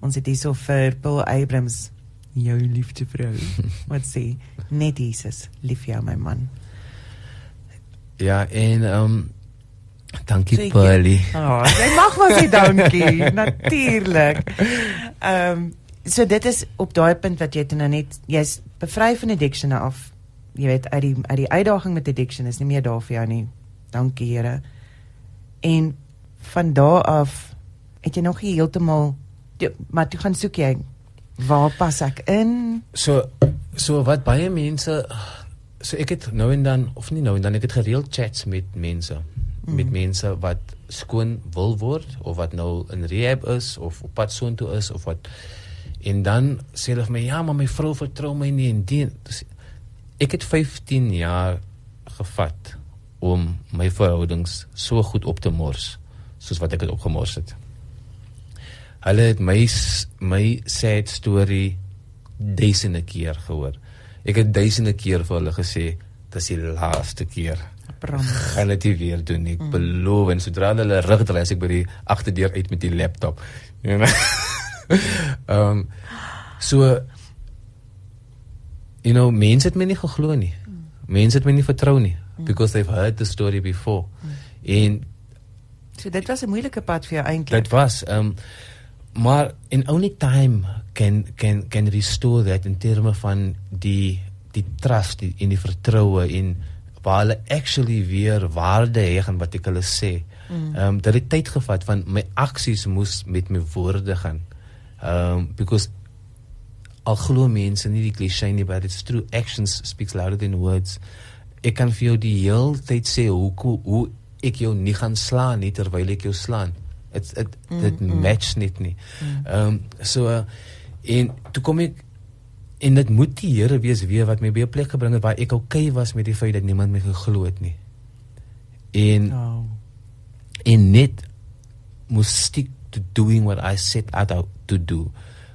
ons het hier so vir Paul Abrams jou liefde vrou. *laughs* Wat sê net Jesus lief jou my man Ja, en ehm um, dankie Polly. Oh, jy mag maar sê dankie, *laughs* natuurlik. Ehm um, so dit is op daai punt wat jy toe nou net jy's bevry van addiction af. Jy weet uit die uit die uitdaging met addiction is nie meer daar vir jou nie. Dankie Here. En van daar af het jy nog heeltemal maar jy gaan soek jy waar pas ek in? So so wat baie mense so ek het nou en dan of nie nou en dan ek het gereeld chats met mense. Mm. met mense wat skoon wil word of wat nou in rehab is of op pad soontoe is of wat en dan sê hulle vir my ja maar my vrou vertrou my nie en die dus, ek het 15 jaar gevat om my verhoudings so goed op te mors soos wat ek dit opgemors het. Hulle het my my sad story duisende keer gehoor Ek het duisende keer vir hulle gesê, dit is die laaste keer. Gaan dit weer doen. Ek mm. beloof en sodra hulle rug draai as ek by die agterdeur uit met die laptop. *laughs* Ehm um, so you know, mense het my nie geglo nie. Mm. Mense het my nie vertrou nie mm. because they've heard the story before. Mm. En so dit was 'n moeilike pad vir jou eintlik. Dit was ehm um, maar in only time can can can restore that in terme van die die trust die, en die vertroue in waar hulle actually weer waarde hê aan wat ek hulle sê. Ehm um, dat het tyd gevat van my aksies moes met my woorde gaan. Ehm um, because al glo mense nie die cliché nie but it's true actions speaks louder than words. Ek kan vir jou die hele tyd sê hoe hoe ek jou nie gaan slaan nie terwyl ek jou slaan. Dit dit dit mm, match mm. net nie. Ehm um, so uh, en toe kom ek en dit moet die Here wees weer wat my by 'n plek gebring het waar ek okay was met die feit dat niemand my geglo het nie. En oh. en net moes stick to doing what I set out to do.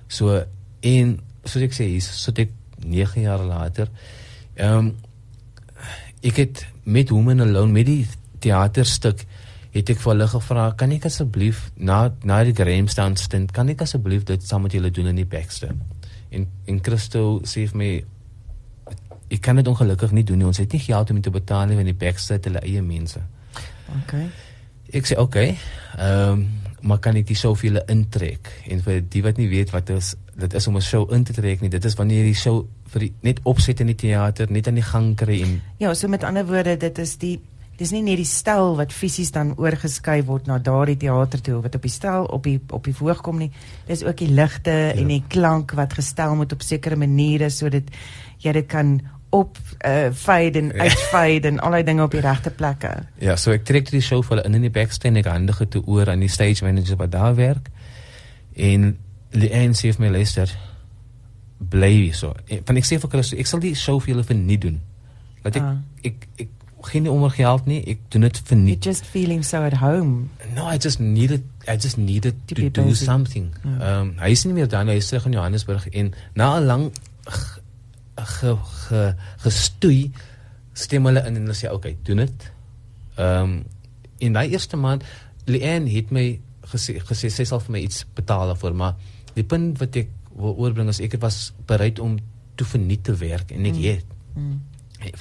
So en soos ek sê, so dit 9 jaar later ehm um, ek het met Women Alone met die teaterstuk het ek vir hulle gevra kan ek asseblief na na die Grahamstown stint kan ek asseblief dit saam met julle doen in die Baxter? En en Christo sê vir my ek kan dit ongelukkig nie doen nie. Ons het nie geld om te betaal nie van die Baxter te hulle eie mense. OK. Ek sê OK ehm um, maar kan ek die show vir julle intrek? En vir die wat nie weet wat is dit is om 'n show in te trek nie. Dit is wanneer die show vir die, net opset in die teater net aan die gang kry en ja so met ander woorde dit is die dis nie net die stel wat fisies dan oorgeskuif word na daardie teater toe wat op die stel op die op die verhoog kom nie dis ook die ligte ja. en die klank wat gestel moet op sekere maniere sodat jy dit kan op uh, fade en ja. uitfade en allerlei dinge op die regte plekke ja so ek trek die show vir in in die backstage ek handige toe oor aan die stage manager wat daar werk en die ANC het my luister bly so van ek sê vir Chris ek sal die show vir julle verniet doen dat ek, ah. ek ek geen om geld nie. Ek doen dit vir nie. just feeling so at home. No, I just needed I just needed to, to do busy. something. Ehm ja. um, hy is nie meer daar nie. Hy is terug in Johannesburg en na 'n lang ge, ge, gestoei stem hulle in en hulle sê okay, doen dit. Ehm um, in daai eerste maand Leanne het my gesê gesê sy sal vir my iets betaal daarvoor, maar die punt wat ek wil oorbring is ek was bereid om te verniet te werk en ek mm. het mm.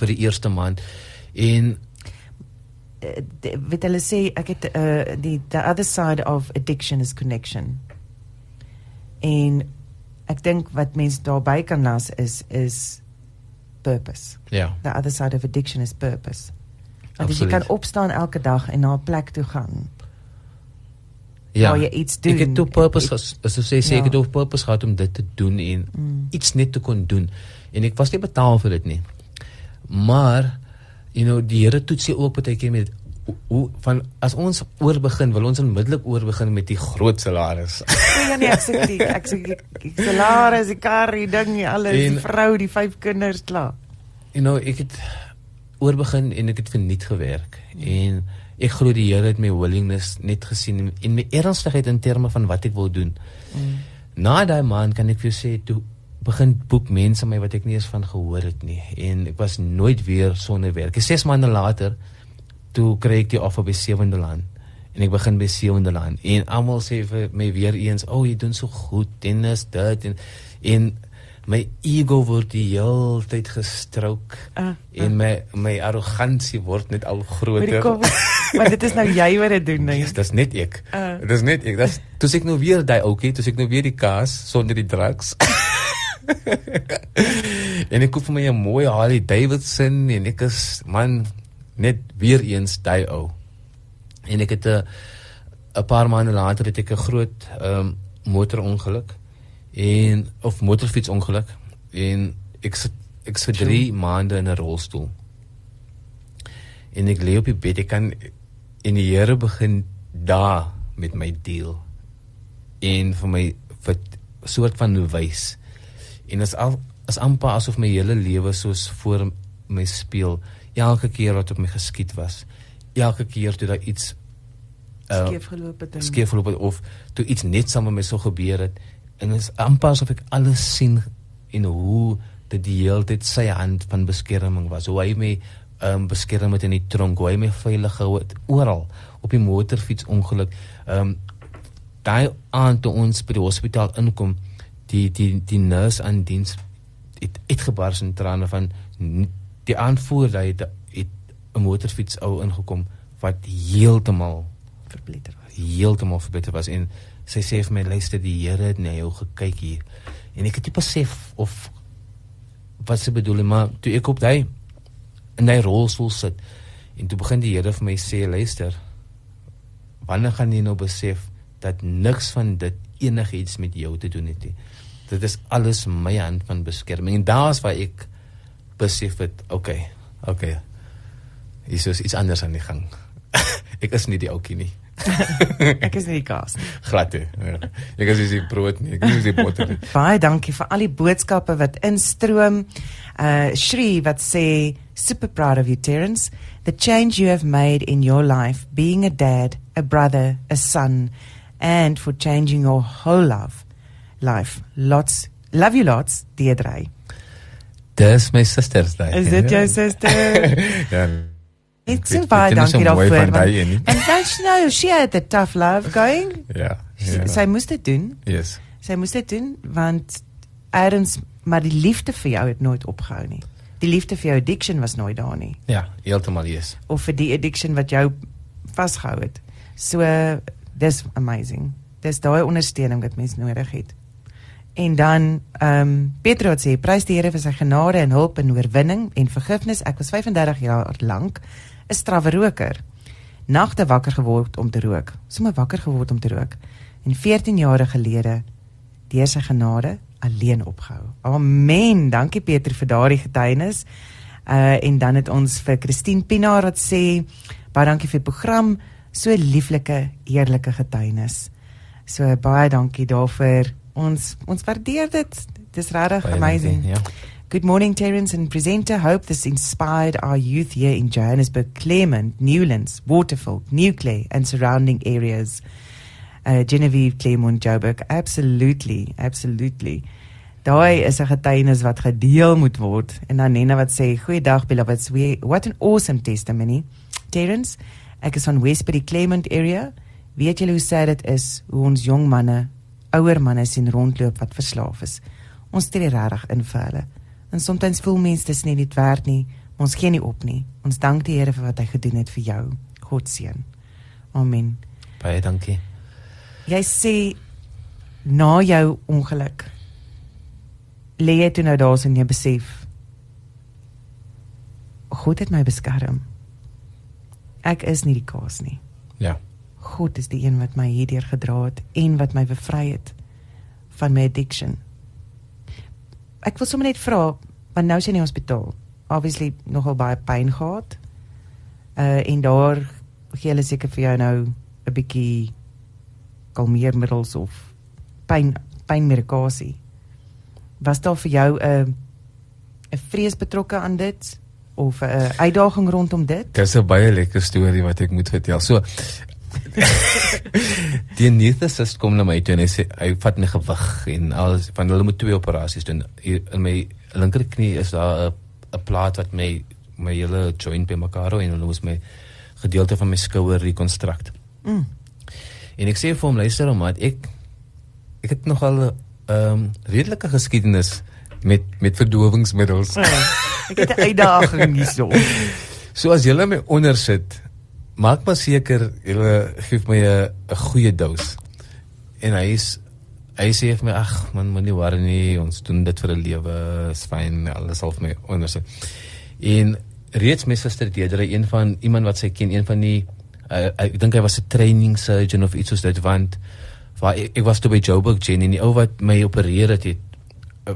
vir die eerste maand En weet hulle sê ek het uh, die the other side of addiction is connection. En ek dink wat mense daarby kan las is is purpose. Ja. Yeah. The other side of addiction is purpose. Want jy kan opstaan elke dag en na 'n plek toe gaan. Ja. Waar jy iets doen. Ek het toe purpose as so sê sê ja. ek het op purpose gehad om dit te doen en mm. iets net te kon doen. En ek was nie betaal vir dit nie. Maar you know die Here toets jy ook baie keer met hoe van as ons oor begin wil ons onmiddellik oor begin met die groot salaris. *laughs* Ja nee ek sê die ek sê die salaris, die kar, die ding, alles, en, die vrou, die vyf kinders klaar. You know ek het oor begin en ek het verniet gewerk en ek glo die Here het my willingness net gesien en my ernstigheid in terme van wat ek wil doen. Hmm. Na daai maand kan ek vir jou sê toe begin boek mense my wat ek nie eens van gehoor het nie en ek was nooit weer sonder werk. 6 maande later toe kry ek die offer by Sewende Land en ek begin by Sewende Land en almal sê vir my weer eens, "O, oh, jy doen so goed, tennis dit en en my ego word die hele tyd gestrook uh, uh. en my my arrogansie word net al groter." *laughs* Maar dit is nou jy wat dit doen, nee. Yes, dis net ek. Uh. Dis net ek. Dis toe ek nou weer daai oukie, toe ek nou weer die kaas sonder die drugs. *laughs* en ek koop vir my 'n mooi Harley Davidson en ek is man net weer eens daai ou. En ek het 'n 'n paar maande later het ek 'n groot ehm um, motorongeluk en of motorfietsongeluk en ek sit ek sit 3 maande in 'n rolstoel. En ek lê op die bed, ek kan en die Here begin daar met my deel. En vir my vir soort van wys en is al is amper asof my hele lewe soos voor my speel. Elke keer wat op my geskied was. Elke keer toe daar iets uh, skeef geloop het skeef geloop het of toe iets net saam met my so gebeur het. En is amper asof ek alles sien in hoe dit die hele tyd sy hand van beskerming was. Hoe hy my um, beskerm het in die tronk. Hoe hy my veilig gehou het oral op die motorfiets ongeluk. Um, daai aand toe ons by die hospitaal inkom die die die nurse aan diens het uitgebars in trane van die aanvoerder het, het 'n motorfiets ou ingekom wat heeltemal verbeter was heeltemal verbeter was en sy sê vir my luister die Here het na jou gekyk hier. En ek het nie besef of wat sy bedoel maar toe ek op daai in daai rolstoel sit en toe begin die Here vir my sê luister wanneer gaan jy nou besef dat niks van dit enigiets met jou te doen het nie. Dit is alles my hand van beskerming en daar's waar ek besef het, okay, okay. Is is iets anders aan die gang. *laughs* ek is nie die ouetjie nie. *laughs* ek is nie die kaas nie. Glad nie. Ek is nie brood nie. Ek is nie botter nie. *laughs* Baie dankie vir al die boodskappe wat instroom. Uh Shri wat sê super proud of you Terence. The change you have made in your life being a dad, a brother, a son and for changing your whole life. Life. Lots love you lots, Deirdre. Dis my suster's day. Is dit jou *laughs* suster? ja. It's so baie dankie daarvoor. *laughs* And don't you know she had the tough love going? Ja. Yeah, sy moes dit doen. Yes. Sy moes dit doen want Adams maar die liefde vir jou het nooit opgehou nie. Die liefde vir jou addiction was nooit daar nie. Ja, heeltemal yes. Of vir die addiction wat jou vasgehou het. So dis amazing. Dis daai ondersteuning wat mens nodig het. En dan ehm um, Petrus sê prys die Here vir sy genade en hulp en oorwinning en vergifnis. Ek was 35 jaar lank 'n strawweroker. Nagte wakker geword om te rook. Sommige wakker geword om te rook. En 14 jare gelede deur sy genade alleen opgehou. Amen. Dankie Peter vir daardie getuienis. Uh en dan het ons vir Christine Pinaar wat sê baie dankie vir die program, so lieflike, eerlike getuienis. So baie dankie daarvoor. Ons ons waardeer dit. Dis regtig amazing. Ja. Good morning, Terence and presenter. Hope this inspired our youth here in Johannesburg, Clement, Newlands, Waterfall, Newclay, and surrounding areas. Uh, Genevieve Clement Joburg. Absolutely, absolutely. Daai is 'n getuienis wat gedeel moet word. En dan Nena wat sê, "Goeiedag beloveds. We what an awesome testimony." Terence, ek is van West by die Clement area. Weet julle hoe sad dit is hoe ons jong manne, ouer manne sien rondloop wat verslaaf is. Ons tree regtig in vir hulle. En soms voel mense dis nie dit werd nie, maar ons gee nie op nie. Ons dank die Here vir wat hy gedoen het vir jou. God seën. Amen. Baie dankie. Jy sê na jou ongeluk lê jy toe nou daar en jy besef God het my beskerm. Ek is nie die kaas nie. God is die een wat my hierdeur gedra het en wat my bevry het van my addiction. Ek wil sommer net vra, want nou is jy in die hospitaal. Obviously nogal baie pyn gehad. Uh en daar gee hulle seker vir jou nou 'n bietjie kalmeermiddels of pyn pynmedikasie. Was daar vir jou 'n 'n vrees betrokke aan dit of 'n uitdaging rondom dit? Dis 'n baie lekker storie wat ek moet vertel. So *laughs* die anestesist kom na my toe en hy sê hy vat my gewig en alles van hulle moet twee operasies doen. Hier in my linkerknie is daar 'n 'n plaat wat my my hele joint bymekaar hou en hulle moet my gedeelte van my skouer rekonstrukt. Mm. En ek sê vir hom luister hom maar ek ek het nogal 'n um, redelike geskiedenis met met verdowingsmiddels. Ja, ek het 'n uitdaging hierso. *laughs* So as jy my onder sit maak maar seker julle gee my 'n goeie dos. En hy is hy sê vir my ag man moenie worry nie, ons doen dit vir 'n lewe, is fyn, alles sal vir my onderse. En reeds my suster Deidre, een van iemand wat sy ken, een van die uh, ek dink hy was 'n training surgeon of iets soos dit want waar ek, ek was toe by Joburg Jenny en die ou wat my opereer het, het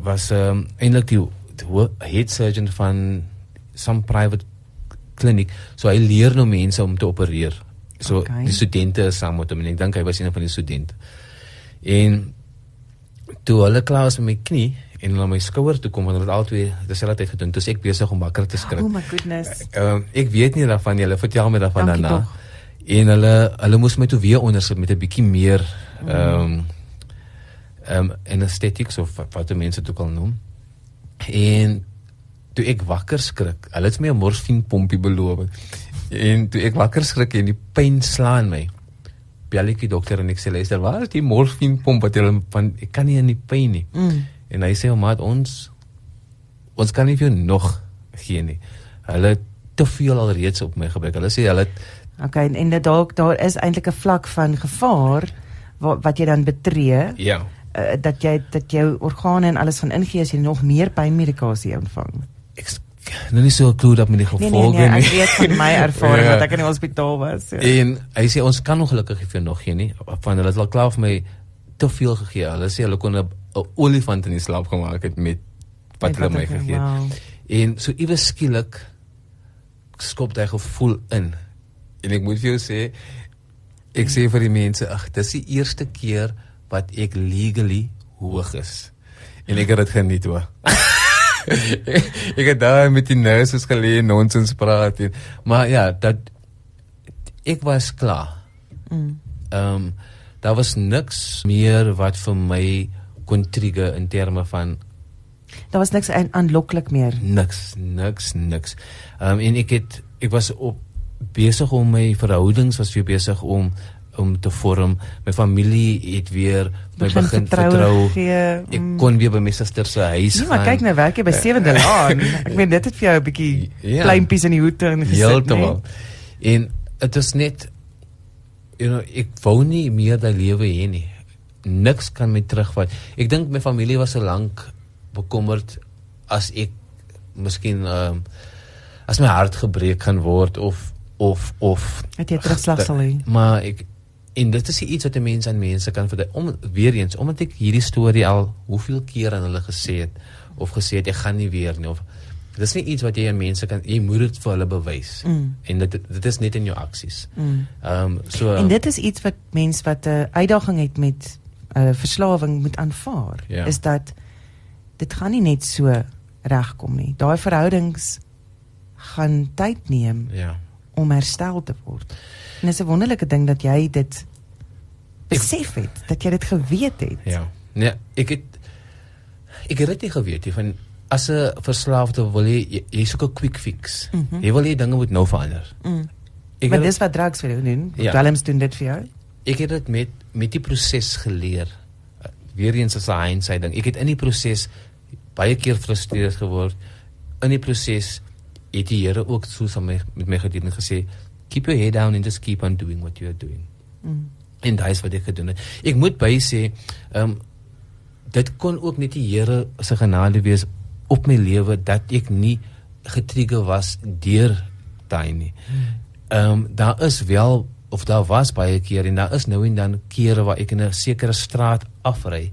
was um, eintlik die, die head surgeon van some private kliniek. So hy leer nou mense om te opereer. So okay. die studente is saam met hom en ek dink hy was een van die studente. En toe hulle klaar was met my knie en hulle my skouer toe kom en hulle het albei dieselfde tyd gedoen. Dis ek besig om wakker te skrik. Oh my goodness. Ehm uh, ek weet nie daarvan jy vertel my daarvan daarna. En hulle hulle moes my toe weer ondersit met 'n bietjie meer ehm um, ehm um, anesthetics of wat die mense toe kan noem. En toe ek wakker skrik, hulle het my 'n morfinepompie beloof. En toe ek wakker skrik en die pyn slaan my. Bel ek die dokter en ek sê luister, waar is die morfinepomp wat hulle van ek kan nie in die pyn nie. Mm. En hy sê, "Maar ons ons kan nie vir jou nog gee nie." Hulle te veel alreeds op my gebruik. Hulle sê hulle Okay, en en dit dalk daar is eintlik 'n vlak van gevaar wat, wat jy dan betree Ja. uh, dat jy dat jou organe en alles gaan ingee as jy nog meer pynmedikasie ontvang. Ek nou nie so klou dat met die Nee gevolge nee nee, ek weet van my *laughs* ervaring Ja. wat ek in die hospitaal was. So. En hy sê ons kan ongelukkig nie vir nog gee nie. Van hulle het al klaar vir my te veel gegee. Hulle sê hulle kon 'n olifant in die slaap gemaak het met wat Met hulle my gegee het. Wow. En so iewes skielik skop hy gevoel in. En ek moet vir jou sê ek sê vir die mense, ag, dis die eerste keer wat ek legally hoog is. En ek het dit geniet hoor. *laughs* ek het daar met die nurses gelê en nonsens praat en maar ja, dat ek was klaar. Mm. Ehm um, daar was niks meer wat vir my kon trigger in terme van Daar was niks aan- aanloklik meer. niks niks niks. Ehm um, en ek het ek was op besig om my verhoudings was weer besig om om te vorm. My familie het weer my Begin begin vertrou. gee, Ek mm. kon weer by my suster se huis Nee, maar gaan. kyk nou werk jy by Sewende Laan. *laughs* Ek meen dit het vir jou 'n bietjie Ja. pleintjies in die hoed ingesit. Heeltemal. En dit is net you know, ek wou nie meer daai lewe hê nie. Niks kan my terugvat. Ek dink my familie was so lank bekommerd as ek miskien ehm um, as my hart gebreek gaan word of of of Het jy terugslag sal hê? Maar ek en dit is iets wat 'n mens aan mense kan vertel. Om weer eens omdat ek hierdie storie al hoeveel keer aan hulle gesê het of gesê het ek gaan nie weer nie of dis nie iets wat jy aan mense kan jy moet dit vir hulle bewys. Mm. En dit dit is net in jou aksies. Mm. Ehm um, so En dit is iets wat mense wat 'n uitdaging het met 'n uh, verslawing moet aanvaar. Ja. Is dat dit gaan nie net so regkom nie. Daai verhoudings gaan tyd neem ja. om herstel te word. En dit is 'n wonderlike ding dat jy dit besef het, dat jy dit geweet het. Ja. Nee, ek het ek het dit nie geweet nie van as 'n verslaafde wil jy jy, jy soek 'n quick fix. Mm -hmm. Jy wil hê dinge moet nou verander. Mm. Ek Maar het- dis wat drugs vir jou doen. Ja. Dwelms doen dit vir jou. ek het dit met met die proses geleer. Uh, Weer eens as 'n hindsight ding. Ek het in die proses baie keer gefrustreerd geword. In die proses het die Here ook soos aan my met my gedien en gesê, keep your head down and just keep on doing what you are doing. Mm. En daai is wat ek gedoen het. Ek moet by sê, ehm um, dit kon ook net die Here se genade wees op my lewe dat ek nie getrigger was deur daai nie. Ehm um, daar is wel of daar was baie kere en daar is nou en dan kere waar ek in 'n sekere straat afry,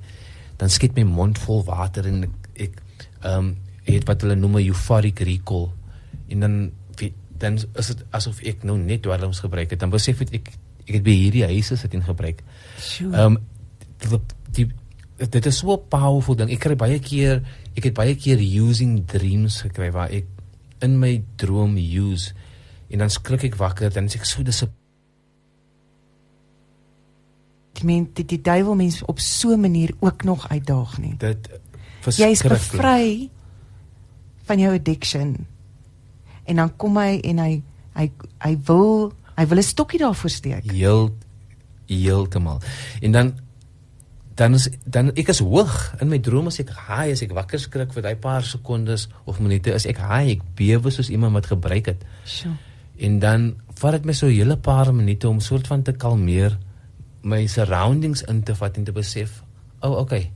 dan skiet my mond vol water en ek ek ehm um, het wat hulle noem 'n euphoric recall en dan dan is dit asof ek nou net dwelms gebruik het. Dan besef ek ek ek het by hierdie huise sit en gebruik. Ehm um, die, die dit is so 'n powerful ding. Ek kry baie keer ek het baie keer using dreams gekry waar ek in my droom use en dan skrik ek wakker dan is ek so dis Ek meen die, die duiwel mens op so 'n manier ook nog uitdaag nie. dit Jy is verskriklik. bevry van jou addiction. En dan kom hy en hy hy hy wil hy wil 'n stokkie daarvoor steek. heel heeltemal. En dan dan is dan ek is hoog in my droom as ek high as ek wakker skrik vir daai paar sekondes of minute is ek high ek bewe soos iemand wat gebruik het. Sjoe. En dan vat dit my so 'n hele paar minute om soort van te kalmeer, my surroundings in te vat en te besef, "O, oh, okay.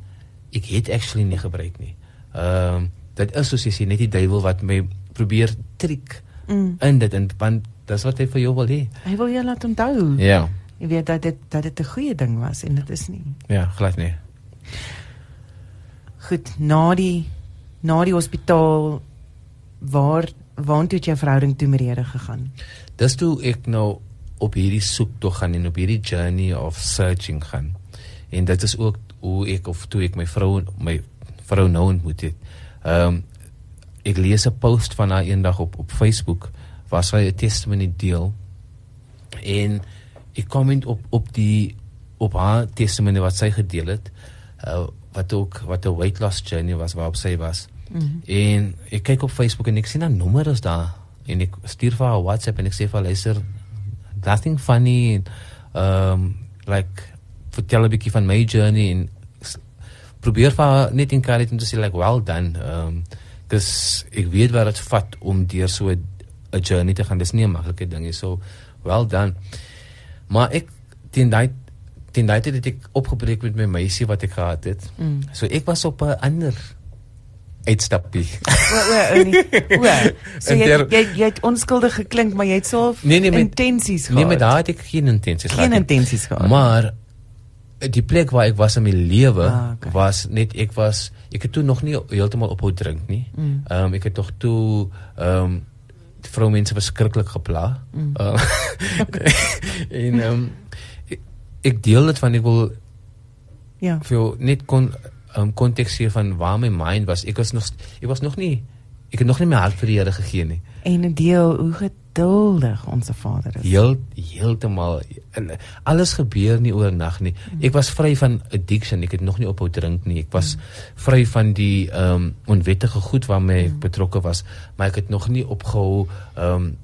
Ek het actually nie gebruik nie." Ehm um, dit is soos jy sê net die duiwel wat my probeer triek Mm. in dit en want dis wat hy vir jou wil hê. Hy wil jou laat onthou. Ja. Jy weet dat dit dat dit 'n goeie ding was en dit is nie. Ja, glad nie. Goed, na die na die hospitaal waar waartoe het jou verhouding toe met die Here gegaan? Dis toe ek nou op hierdie soektog gaan en op hierdie journey of searching gaan. En dit is ook hoe ek of toe ek my vrou my vrou nou ontmoet het. Ehm um, ek lees 'n post van haar eendag op op Facebook waar sy 'n testimony deel. En ek comment op op die op haar testimony wat sy gedeel het. Uh, wat ook wat 'n weight loss journey was waarop sy was. Mm -hmm. En ek kyk op Facebook en ek sien 'n nommer is daar en ek stuur vir haar WhatsApp en ek sê vir haar luister nothing funny en um like vertel 'n bietjie van my journey en probeer vir haar net encourage om te sê like well done. Um dis ek weet wat dit vat om deur so 'n journey te gaan. Dis nie 'n maklike ding nie. So well done. Maar ek teen daai ten daai tyd het ek opgebreek met my meisie wat ek gehad het. Mm. So ek was op 'n ander uitstappie. O o nee. *laughs* So jy der- jy jy het onskuldig geklink, maar jy het so Nee, nee, met- intensies gehad. nee, maar daar het ek geen intensies geen gehad nie. intensies gehad. Maar die plek waar ek was in my lewe Ah, okay. was net ek was ek het toe nog nie heeltemal ophou drink nie. Mm. Ehm um, ek het tog toe ehm um, die vroumense verskriklik gepla. Mm. Uh, *laughs* en ehm um, ek, ek deel dit van ek wil ja. vir jou net kon um, konteks gee van waar my mind was. Ek was nog ek was nog nie ek het nog nie my hart vir die Here gegee nie. En 'n deel hoe geduldig ons Vader is. Heel heeltemal en alles gebeur nie oornag nie. Ek was vry van addiction. Ek het nog nie ophou drink nie. Ek was vry van die ehm um, onwettige goed waarmee ek betrokke was, maar ek het nog nie opgehou ehm um,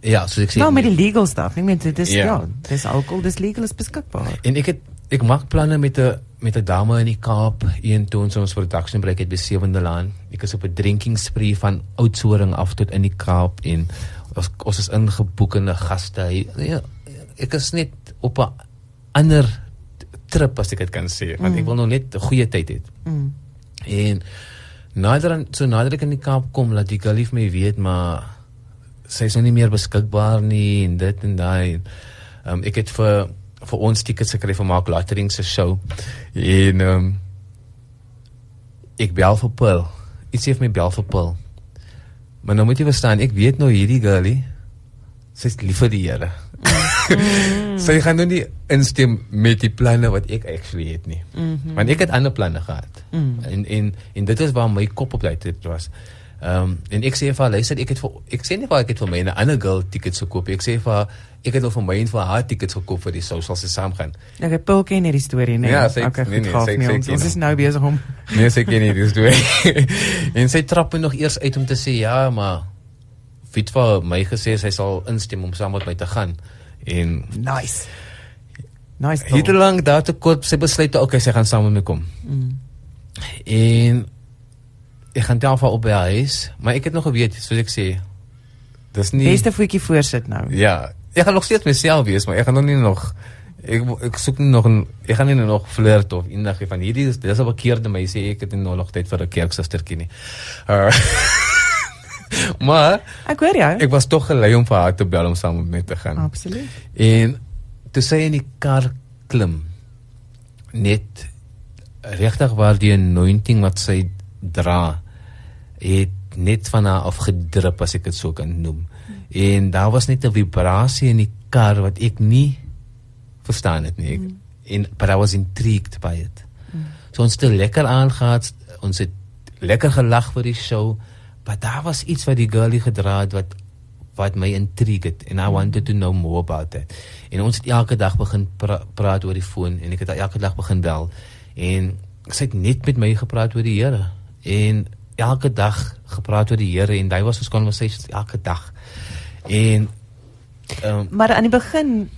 ja, soos ek sê. Nou met die legal stuff. Ek meen dit is Ja. ja, dis alkohol, dis legal is beskikbaar. En ek het ek maak planne met 'n met 'n dame in die Kaap, een toe ons ons production break het by Sewende Laan. Ek is op 'n drinking spree van Oudtshoorn af tot in die Kaap en ons ons is ingeboek in 'n gastehuis. Ja, ek is net op 'n ander trip as ek dit kan sê, want ek wil nog net 'n goeie tyd hê. Mm. En nader aan so nader ek in die Kaap kom, laat die gully vir my weet maar sy is nou nie meer beskikbaar nie en dit en daai. Um, ek het vir vir ons tickets gekry vir Mark Lattering se show. En ehm um, ek bel vir Paul. Iets sê vir my bel vir Paul. Maar nou moet jy verstaan, ek weet nou hierdie girlie sy's lief vir die Here. *laughs* sy gaan nou nie instem met die planne wat ek actually het nie. Mm -hmm. Want ek het ander planne gehad. Mm. En en en dit is waar my kop op daai tyd was. Ehm um, en ek sê vir haar, luister, ek het vir ek sê nie vir haar ek het vir my 'n ander girl tickets gekoop. Ek sê vir haar ek het al vir my en vir haar tickets gekoop vir die social se saamgaan. Ek het Paul ken hierdie storie nee. Ja, sy- okay, nee, nee, gaaf sy- nie. sy Ons, ken ons is nou besig om *laughs* Nee, sy ken nie dis *laughs* doen. en sy trap nog eers uit om te sê ja, maar Fit vir my gesê sy sal instem om saam met my te gaan. En nice. Nice. Paul. lank daar te kort sy besluit okay, sy gaan saam met my kom. Mm. En ek gaan tel vir op by huis, maar ek het nog geweet, soos ek sê, dis nie Beste voetjie voorsit nou. Ja, ek gaan nog steeds myself wees, maar ek gaan nog nie nog ek ek soek nie nog 'n ek gaan nie nog flirt of eendag van hierdie is dis 'n verkeerde meisie, ek het nie nou nog tyd vir 'n kerksustertjie nie. Uh, *laughs* maar Ek hoor jou. ek was tog gelei om vir haar te bel om saam met my te gaan. Absoluut. En toe sy in die kar klim net regtig waar die anointing wat sy dra het net van haar afgedrup as ek dit so kan noem. En daar was net 'n vibrasie in die kar wat ek nie verstaan het nie. Ek, en but I was intrigued by it. So ons het er lekker aangegaan, ons het lekker gelag vir die show, maar daar was iets wat die girlie gedra het wat wat my intrigued and I wanted to know more about it. En ons het elke dag begin pra praat oor die foon en ek het elke dag begin bel en sy het net met my gepraat oor die Here en elke dag gepraat oor die Here en daai was ons conversations elke dag. En um, Maar aan die begin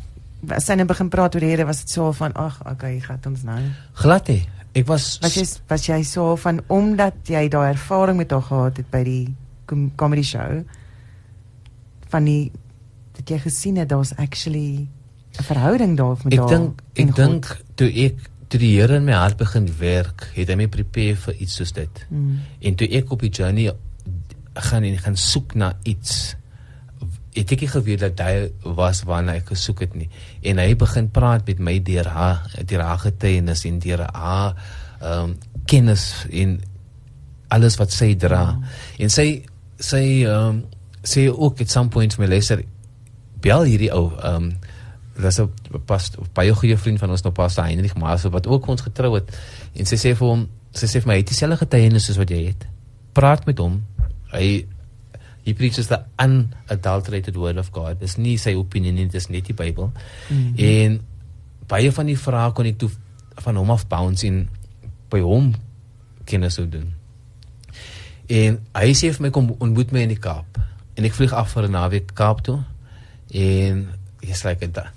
as sy net begin praat oor die Here was dit so van ag, okay, gaan ons nou. glad hè. Ek was Was jy was jy so van omdat jy daai ervaring met haar gehad het by die com comedy show van die dat jy gesien het daar's actually 'n verhouding daar met Ek haar. dink en ek dink toe ek toe die Here in my hart begin werk, het hy my prepare vir iets soos dit. Mm. En toe ek op die journey gaan en gaan soek na iets het ek geweet dat hy was waarna ek gesoek het nie. En hy begin praat met my deur haar deur haar getuienis en deur haar ehm um, kennis en alles wat sy dra. En sy sy ehm um, sê ook at some point my luister bel hierdie ou ehm um, dis 'n pas baie goeie vriend van ons nou Pastor Heinrich Maas wat ook ons getrou het. En sy sê vir hom sy sê vir my hy het dieselfde getuienis soos wat jy het. Praat met hom. Hy he preaches the unadulterated word of God. Dis nie sy opinie nie dis net die Bybel. Mm -hmm. en baie van die vrae kon ek toe van hom af bounce in by hom kennis sou doen. En hy sê vir my kom ontmoet my in die Kaap. En ek vlieg af vir 'n naweek Kaap toe. En jy's like da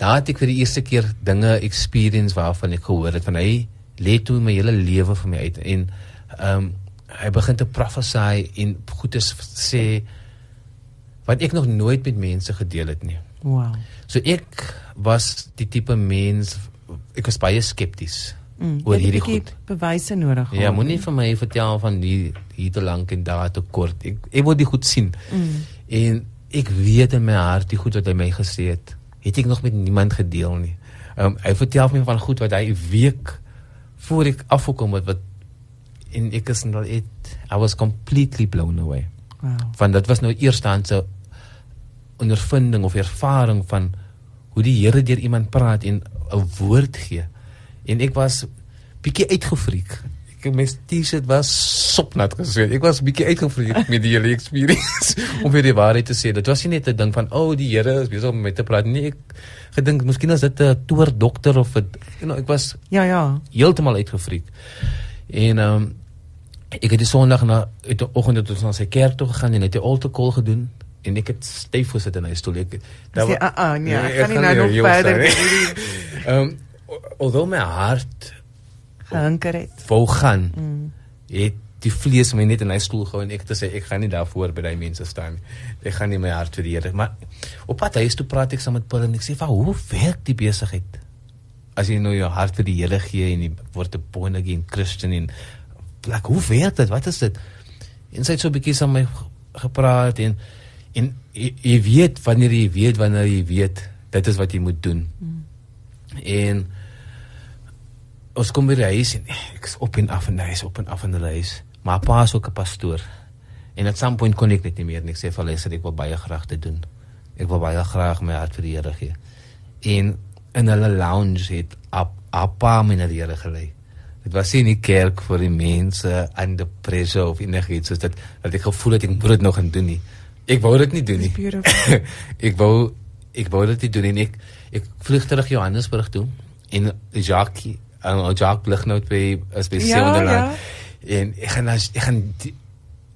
daar het ek vir die eerste keer dinge experience waarvan ek gehoor het van hy lê toe my hele lewe vir my uit en ehm um, hy begin te prophesy en goedes sê wat ek nog nooit met mense gedeel het nie. Wow. So ek was die tipe mens ek was baie skepties Mm, oor hierdie goed. Bewyse nodig. Ja, moenie nie? vir my vertel van die hier te lank en daar te kort. Ek ek wil dit goed sien. Mm. En ek weet in my hart die goed wat hy my gesê het, het ek nog met niemand gedeel nie. Ehm um, hy vertel my van goed wat hy 'n week voor ek afgekom het wat en ek is nou it I was completely blown away. Wow. Van dit was nou eerstehandse ondervinding of ervaring van hoe die Here deur iemand praat en 'n woord gee. En ek was bietjie uitgefriek. Ek my T-shirt was sopnat gesweet. Ek was bietjie uitgefriek *laughs* met die hele experience *laughs* om vir die waarheid te sê. Dit was nie net 'n ding van o, oh, die Here is besig om met te praat nie. Ek gedink miskien is dit 'n toer dokter of 'n you know, ek was Ja, ja. heeltemal uitgefriek. En ehm um, ek het die Sondag na uit die oggend het ons na sy kerk toe gegaan en het die altar call gedoen en ek het styf gesit in hy stoel. Ek Sê, "Ah, ah, nee, ek gaan nie nou nog verder staan, met hè." hierdie *laughs* Ehm um, alhoewel my hart gehinker het. wou gaan, Mm. het die vlees my net in hy stoel gehou en ek het gesê ek gaan nie daarvoor by daai mense staan nie. Ek gaan nie my hart vir die Here, maar op pad huis toe praat ek saam met Paul en ek sê, "Van hoe werk die besigheid?" As jy nou jou hart vir die Here gee en jy word 'n born again Christian en like, hoe werk dit? Wat is dit? En sy het so 'n bietjie saam met my ge- gepraat en en jy, jy weet wanneer jy weet wanneer jy weet dit is wat jy moet doen. Mm. En ons kom by die huis en ek is op en af en hy is op en af in die huis. Maar pa is ook 'n pastoor. En at some point kon ek net nie meer en ek sê vir hulle ek wil baie graag dit doen. Ek wil baie graag my hart vir die Here gee. En in hulle lounge het ap appa my na die Here gelei. Dit was nie in die kerk vir die mense under pressure of enigiets soos dit dat ek gevoel het ek moet dit nog gaan doen nie. Ek wou dit nie doen nie. *laughs* Ek wou ek wou dit nie doen. En Ek ek vlieg terug Johannesburg toe en Jacques en Jacques lig nou by is by Ja, Seonderland. En ek gaan ek gaan die-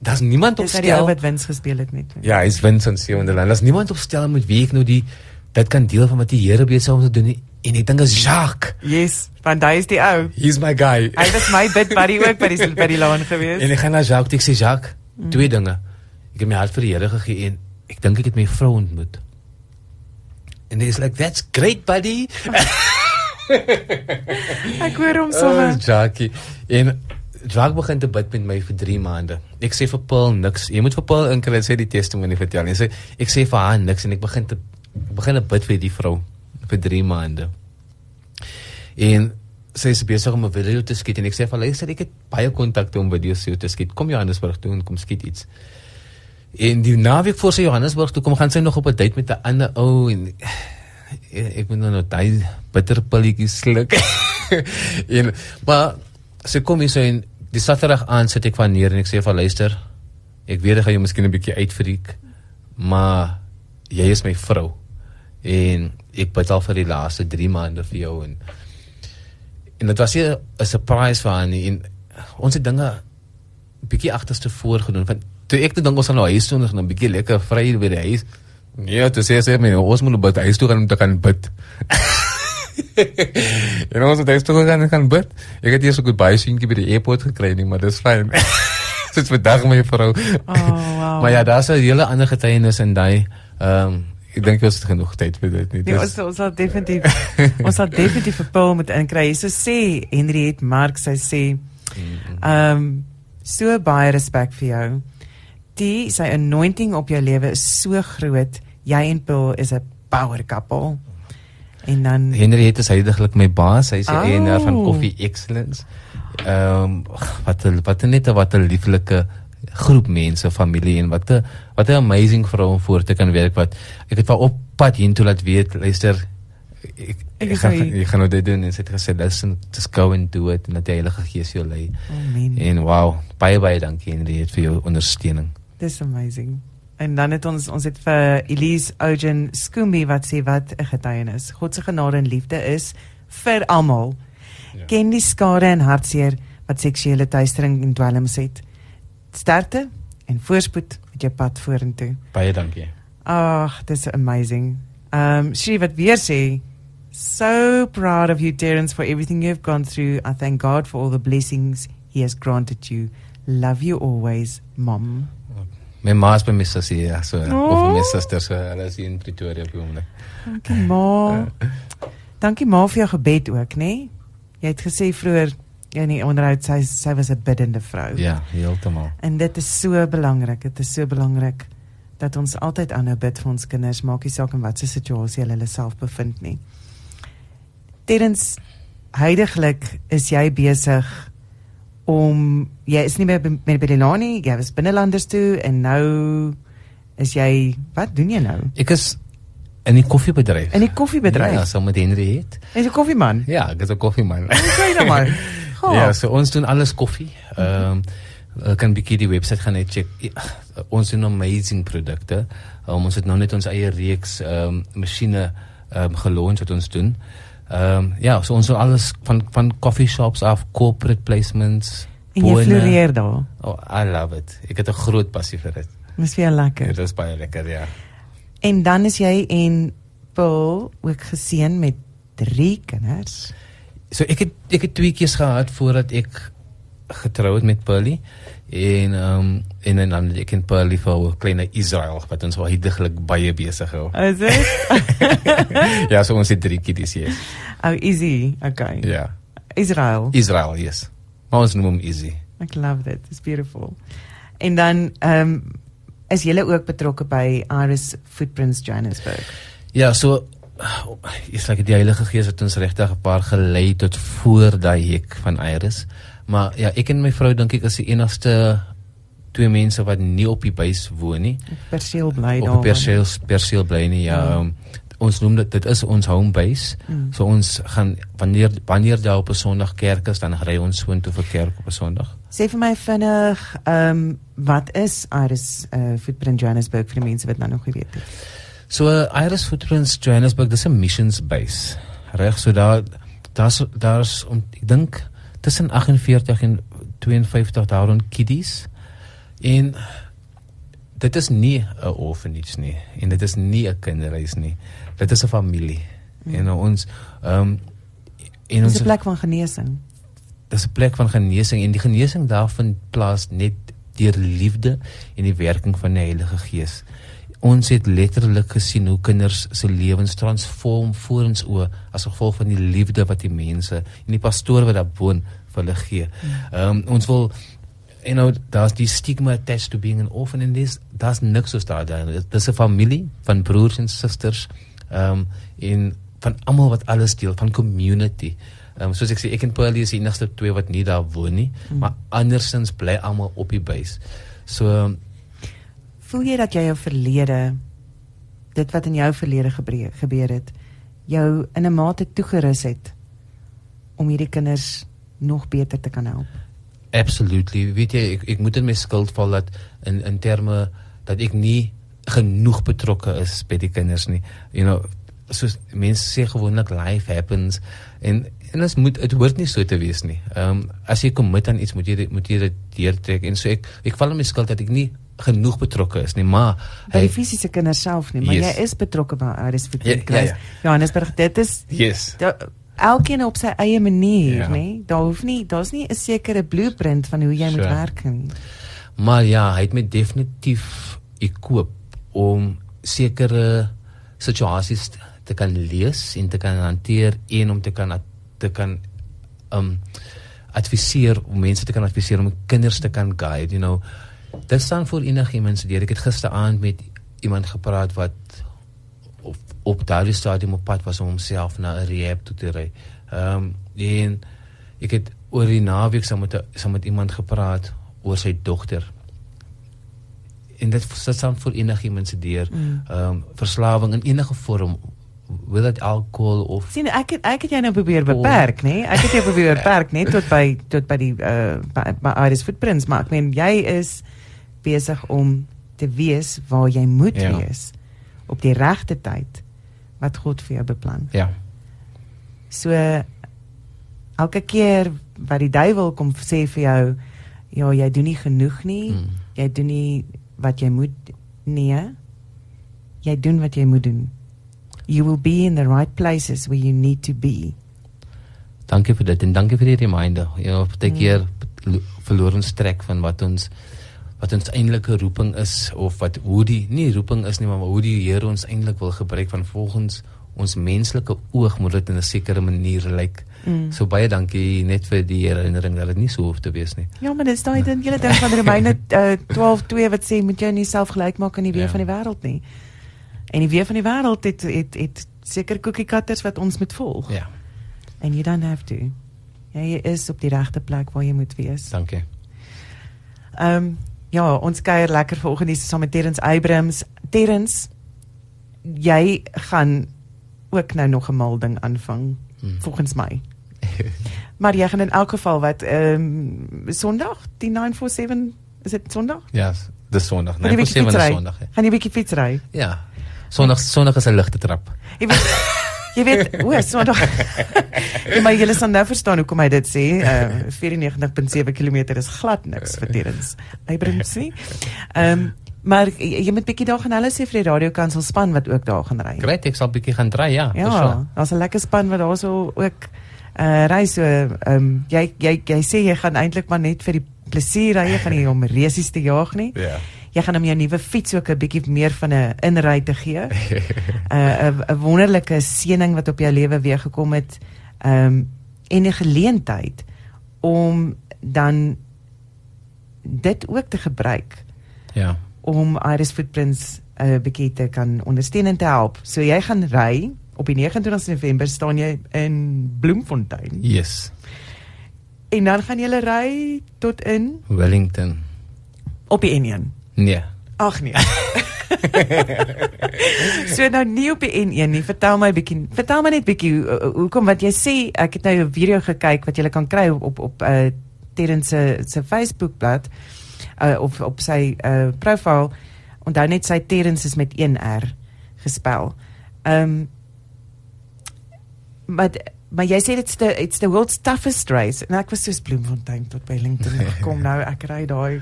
daar's niemand op Dis uit die ou stel. wat wins gespeel het net. Ja, hy's Vincent Seonderland. Daar's niemand op stel met wie ek nou die dit kan deel van wat die Here besig is om te doen. En ek dink is Jacques. Yes, want hy is die ou. He's my guy. Hy was my bid buddy ook by die by die laan gewees. En ek gaan na Jacques, ek sê Jacques, mm. twee dinge. Ek het my hart vir die Here gegee en ek dink ek het my vrou ontmoet. En he's like, "That's great, buddy." *laughs* *laughs* Ek hoor hom Oh, sommer. Jackie. En Jacques begin te bid met my vir 3 maande. Ek sê vir Paul niks. Jy moet vir Paul inkry sê die testimonie vertel. En sê ek sê vir haar niks en ek begin te begin te bid vir die vrou vir 3 maande. En sy is besig om 'n video te skiet en ek sê vir haar ek het baie kontakte om video's te skiet. Kom Johannesburg toe en kom skiet iets. En die naweek voor sy Johannesburg toe kom gaan sy nog op 'n date met 'n ander ou en ek moet nou nou daai bitterpilletjies sluk. *laughs* en maar sy kom hier so en die Saterdag aan sit ek van neer en ek sê vir luister, ek weet ek gaan jou miskien 'n bietjie uitfriek, maar jy is my vrou. En ek betaal vir die laaste 3 maande vir jou en en dit was 'n surprise vir haar en ons het dinge bietjie agterste voor gedoen van toe ek toe dink ons gaan nou huis toe en 'n bietjie lekker vry by die huis. Ja, toe sê sy my ons moet by die huis toe gaan om te kan bid. *laughs* en ons het huis toe gegaan en gaan bid. Ek het eers 'n goodbye seentjie by die airport gekry nie, maar dis fyn. *laughs* Dit's vandag my vrou. Oh, wow. *laughs* maar ja, daar's 'n hele ander getuienis in daai ehm um, ek dink ons het genoeg tyd vir dit nie. Nee, ons ons sal definitief ons sal definitief vir Paul moet inkry. So sê Henriette Mark sy sê ehm um, so baie respek vir jou. Die sy anointing op jou lewe is so groot. Jy en Paul is 'n power couple. En dan Henriette is heidaglik my baas. Hy is die Oh. eienaar van Coffee Excellence. Ehm um, wat 'n wat 'n net 'n wat 'n lieflike groep mense, familie en wat 'n wat 'n amazing vrou om voor te kan werk wat ek het wel op pad hiertoe laat weet, luister ek Ek ek gaan ek gaan nou dit doen en sy het gesê listen just go and do it en dat die Heilige Gees jou lei. Amen. En wow, baie baie dankie Henriette vir jou ondersteuning. Dis amazing. En dan het ons ons het vir Elise Ogen Skumi wat sê wat 'n getuienis. God se genade en liefde is vir almal. Ja. Ken die skade en hartseer wat seksuele teistering en dwelms het. Sterkte en voorspoed met jou pad vorentoe. Baie dankie. Ag, dis amazing. Um she wat weer sê so proud of you Terence for everything you've gone through. I thank God for all the blessings he has granted you. Love you always, mom. My ma is by my sussie, ja, so Oh. of my suster, so hulle is hier in Pretoria op die oomblik. Dankie ma. Dankie ma vir jou gebed ook, nê? Jy het gesê vroeër in die onderhoud sy sy was 'n biddende vrou. Ja, heeltemal. En dit is so belangrik. Dit is so belangrik dat ons altyd aanhou bid vir ons kinders, maak nie saak in watter situasie hulle hulle self bevind nie. Terens heidaglik is jy besig om jy is nie meer by- met Belilani, jy was binnelanders toe en nou is jy wat doen jy nou? Ek is in die koffiebedryf. In die koffiebedryf. Ja, saam met Henry het. Jy's 'n koffieman. Ja, ek is 'n koffieman. Kyk nou maar. Gaaf. *laughs* Ja, so ons doen alles koffie. Ehm um, uh, kan bietjie die webwerf gaan net check. Ja, ons doen amazing produkte. Um, ons het nou net ons eie reeks ehm um, masjiene ehm um, gelons wat ons doen. Ehm um, ja, so ons doen alles van van coffee shops af, corporate placements. en jy floreer daar. Oh, I love it. Ek het 'n groot passie vir dit. Dis jou lekker. Dit is baie lekker, ja. En dan is jy en Paul ook geseën met drie kinders. So ek het ek het twee keer gehad voordat ek getrou het met Pearly en ehm um, en en dan ek in Pearly vir 'n klein Israel wat ons heidaglik baie besig hou. Is dit? *laughs* ja, so ons het drie kiddies hier. oh, easy. Okay. Ja. Israel. Israel, yes. Maar ons noem hom Easy. Ek love dit. It's beautiful. En dan ehm um, is jy ook betrokke by Iris Footprints Johannesburg. Ja, so is like die Heilige Gees het ons regtig 'n paar gelei tot voor daai hek van Iris. Maar ja, ek en my vrou dink ek is die enigste twee mense wat nie op die buis woon nie. Perseel bly op daar. 'n perseel perseel bly nie. Ja, um, ons noem dit dit is ons home base. Mm. So ons gaan wanneer wanneer daar op 'n Sondag kerk is, dan ry ons soontoe vir kerk op 'n Sondag. Sê vir my vinnig, ehm um, wat is Iris uh, Footprint Johannesburg vir die mense wat nou nog nie weet nie. So uh, Iris Footprints Johannesburg, dis 'n missions base. Reg, so daar daar's daar's om ek dink tussen 48 en 52 daar rond kiddies. En dit is nie 'n orphanage nie en dit is nie 'n kinderhuis nie. Dit is 'n familie. Mm. En ons ehm um, en ons 'n plek van genesing. dis 'n plek van genesing en die genesing daarvan plaas net deur liefde en die werking van die Heilige Gees. Ons het letterlik gesien hoe kinders se lewens transform voor ons oë as gevolg van die liefde wat die mense en die pastoor wat daar woon vir hulle gee. Ehm um, ons wil you know daar's die stigma attached to being an orphan and this daar's niks soos daar daar. Dis 'n familie van broers en susters ehm um, en van almal wat alles deel van community. Ehm um, soos ek sê ek en Paulie is die enigste twee wat nie daar woon nie, mm. maar andersins bly almal op die base. So um, Voel jy dat jy jou verlede dit wat in jou verlede gebeur, gebeur het jou in 'n mate toegerus het om hierdie kinders nog beter te kan help? absolutely, weet jy ek, ek moet in my skuld val dat in in terme dat ek nie genoeg betrokke is by die kinders nie. You know, soos mense sê gewoonlik life happens en en dit moet dit hoort nie so te wees nie. Ehm um, as jy commit aan iets moet jy dit- moet jy dit deurtrek en so ek ek val in my skuld dat ek nie genoeg betrokke is nie, maar By die fisiese kinders self nie, maar Yes. jy is betrokke by vir Ja, die ja, ja. Johannesburg. Dit is yes. da, elkeen op sy eie manier, Ja. nê? Daar hoef nie daar's nie 'n sekere blueprint van hoe jy moet Sure. werk nie. Maar ja, hy het my definitief ekoop om sekere situasies te kan lees en te kan hanteer en om te kan te kan um adviseer om mense te kan adviseer om kinders te kan guide, you know. Dit staan vir enigiemand se deur. Ek het gisteraand met iemand gepraat wat op op daardie stadium op pad was om homself na 'n rehab toe te ry. Ehm um, en ek het oor die naweek saam met saam met iemand gepraat oor sy dogter en dit dit staan vir enigiemand se deur Mm. ehm um, verslawing in enige vorm wil dit alkohol of sien ek het, ek het jou nou probeer beperk nê ek het jou probeer *laughs* beperk net tot by tot by die uh by, by Iris Footprints maar ek meen jy is besig om te wees waar jy moet Ja. wees op die regte tyd wat God vir jou beplan. Ja. So elke keer wat die duiwel kom sê vir jou ja jy doen nie genoeg nie. Mm. jy doen nie wat jy moet nee jy doen wat jy moet doen. You will be in the right places where you need to be. Dankie vir dit en dankie vir die reminder. Ja know, baie Mm. keer verloor ons trek van wat ons wat ons eintlike roeping is of wat hoe die nie roeping is nie maar hoe die Here ons eintlik wil gebruik van volgens ons menslike oog moet dit in 'n sekere manier lyk. Mm. So baie dankie net vir die herinnering dat dit nie so hoef te wees nie. Ja, maar dis daai ding, julle ding van Romeine *laughs* uh, 12:2 wat sê moet jou nie self gelyk maak aan die weer ja. van die wêreld nie. En die weer van die wêreld het het het seker koekiekatters wat ons moet volg. Ja. And you don't have to. Jy is op die regte plek waar jy moet wees. Dankie. Ehm um, ja, ons kuier lekker vanoggend hier saam met Terrence Abrams. Terrence, jy gaan ook nou nog 'n mal ding aanvang hmm. volgens my. *laughs* maar jy gaan in elk geval wat ehm um, Sondag, die 947, is dit Sondag? Ja, dis Sondag. 947 is Sondag. Ja. Gaan jy 'n bietjie fietsry? Ja. Sondag Sondag is 'n ligte trap. Weet *laughs* Jy weet, o, so dan. *laughs* Jy maar julle sal nou verstaan hoekom hy dit sê. Uh 94.7 km is glad niks vir Terrens. Abrams sê. Ehm maar jy moet bietjie daar gaan hulle sê vir die radiokansel span wat ook daar gaan ry. Great, ek sal bietjie gaan ry, ja. Ja, daar's 'n lekker span wat daar so ook uh ry so ehm um, jy jy jy sê jy gaan eintlik maar net vir die plesier ry, jy gaan nie om resies te jaag nie. Ja. Yeah jy gaan hom jou nuwe fiets ook 'n bietjie meer van 'n inry te gee. *laughs* 'n uh, 'n wonderlike seëning wat op jou lewe weer gekom het. Ehm um, en 'n geleentheid om dan dit ook te gebruik. Ja. Om Iris Footprints 'n uh, bietjie te kan ondersteun en te help. So jy gaan ry op die 29 November staan jy in Bloemfontein. Yes. En dan gaan jy ry tot in Wellington op die N1. Nee. Ag nee. *laughs* so nou nie op die N1 nie. Vertel my bietjie. Vertel my net bietjie hoekom wat jy sê ek het nou 'n video gekyk wat jy kan kry op op, op uh Terrence se se Facebook bladsy uh op op sy uh profiel. Onthou net sy Terrence is met 1 R gespel. Ehm um, maar maar jy sê dit's the it's the world's toughest race. En ek was so Bloemfontein tot Wellington gekom *laughs* nou ek ry daai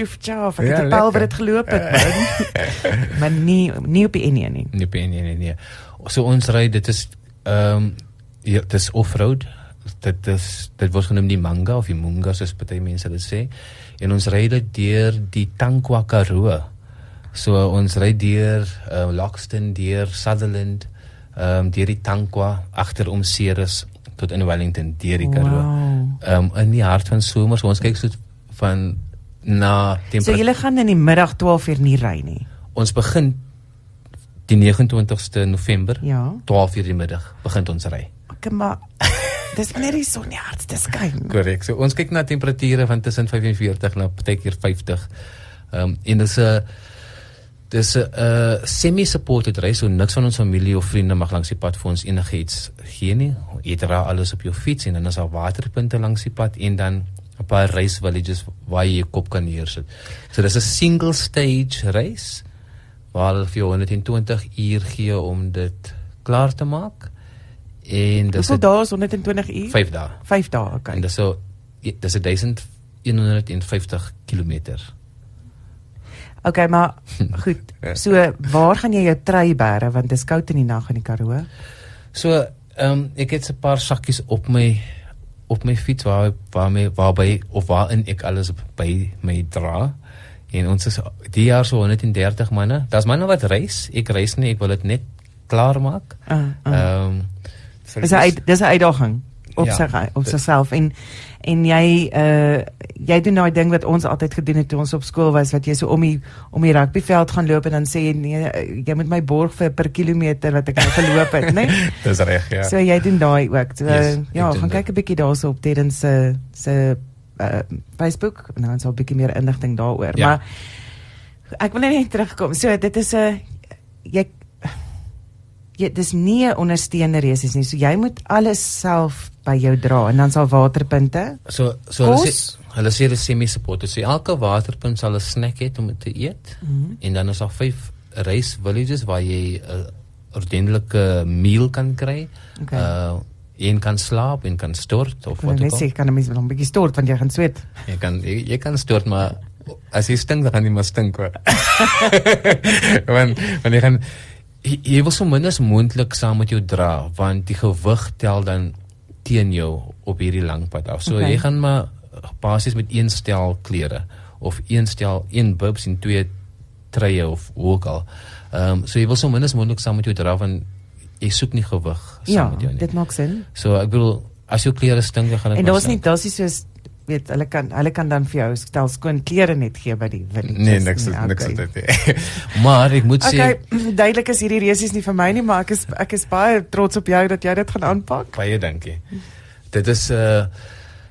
tjoef tjoef ek ja, het al wat dit geloop het man. *laughs* maar nie nie op die N1 nie. Nie op die N1 nie nee. So ons ry dit is ehm um, ja dit is offroad. Dit is dit word genoem die manga of die munga soos baie mense dit sê. En ons ry dit deur die Tankwa Karoo so ons ry deur uh, Lockston deur Sutherland ehm um, deur die Tankwa agter om Ceres tot in Wellington deur die Karoo. Ehm wow. um, in die hart van somer so ons kyk so van na temperatuur. So julle gaan in die middag 12 uur nie ry nie. Ons begin die 29ste November. Ja. 12 uur die middag begin ons ry. Okay, maar *laughs* dis wanneer die son die hardste skyn. Korrek. So ons kyk na temperature van tussen 45 na partykeer 50. Ehm um, en dis 'n dis 'n uh, semi-supported reis so niks van ons familie of vriende mag langs die pad vir ons enigiets gee nie. Jy dra alles op jou fiets en dan is daar waterpunte langs die pad en dan 'n paar race villages waar jy jou kop kan neersit. So dis 'n single stage race waar hulle vir jou 120 uur gee om dit klaar te maak. En dis Hoeveel dae is 120 uur? 5 dae. 5 dae, okay. En dis so dis 1150 km. Okay, maar *laughs* goed. So waar gaan jy jou trei bære want dit is koud in die nag in die Karoo? So, ehm um, ek het 'n paar sakkies op my op my fiets waar waarmee waarby of waarin ek alles by my dra. En ons is die jaar so 130 manne. Daar's manne wat reis. Ek reis nie ek wil dit net klaar maak ah, ah. ehm uh, uh. um, dis 'n dis 'n uitdaging op ja, sy op sigself en en jy uh jy doen nou 'n ding wat ons altyd gedoen het toe ons op skool was wat jy so om die om die rugbyveld gaan loop en dan sê jy nee jy moet my borg vir per kilometer wat ek nou geloop het nê nee? *laughs* Dis reg ja. So jy doen daai ook. So yes, ja gaan kyk 'n bietjie daarso op Terrence se se uh, Facebook. En dan sal 'n bietjie meer inligting daaroor ja. maar ek wil net terugkom. So dit is 'n jy jy dis nie 'n ondersteunende reis nie. So jy moet alles self by jou dra en dan sal waterpunte. So so hulle sê hulle sê dis semi support. So elke waterpunt sal 'n snack hê om te eet. Mm -hmm. En dan is daar vyf race villages waar jy 'n uh, ordentlike meal kan kry. Okay. Uh een kan slaap en kan stort of wat ook al. Ek kan net nog 'n bietjie stort want jy gaan sweet. Jy kan jy, jy kan stort maar as jy stink dan gaan jy maar stink hoor. *laughs* want want jy gaan jy wil so min as moontlik saam met jou dra want die gewig tel dan teen jou op hierdie lang pad af. So okay. jy gaan maar basies met een stel klere of een stel een bibs en twee treie of ook al. Ehm um, so jy wil so min as moontlik saam met jou dra van jy soek nie gewig saam Ja, met jou nie. dit maak sin. So ek bedoel as jou klere stink, dan gaan dit En daar's nie daar's nie soos weet hulle kan hulle kan dan vir jou stel skoon klere net gee by die village. Nee, niks Nee, niks okay. dit. nie. *laughs* maar ek moet sê Okay, *clears throat* duidelik is hierdie resies nie vir my nie, maar ek is ek is baie trots op jou dat jy dit gaan aanpak. baie dankie. Dit is uh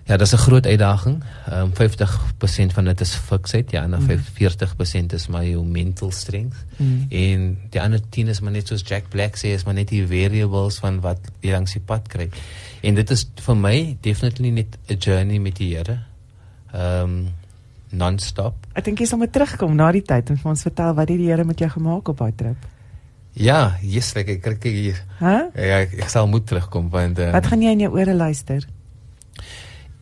ja, dis 'n groot uitdaging. Ehm um, 50% van dit is fiksheid, ja, en dan 40% is my jou mental strength. Mm. En die ander 10 is maar net soos Jack Black sê, is maar net die variables van wat jy langs die pad kry. En dit is vir my definitely net 'n journey met die Here. Ehm um, non-stop. Ek dink jy sal moet terugkom na die tyd en vir ons vertel wat het die Here met jou gemaak op daai trip. Ja, yes, like, ek kry hier. Hæ? Ja, ek, ek sal moet terugkom want uh, Wat gaan jy in jou ore luister?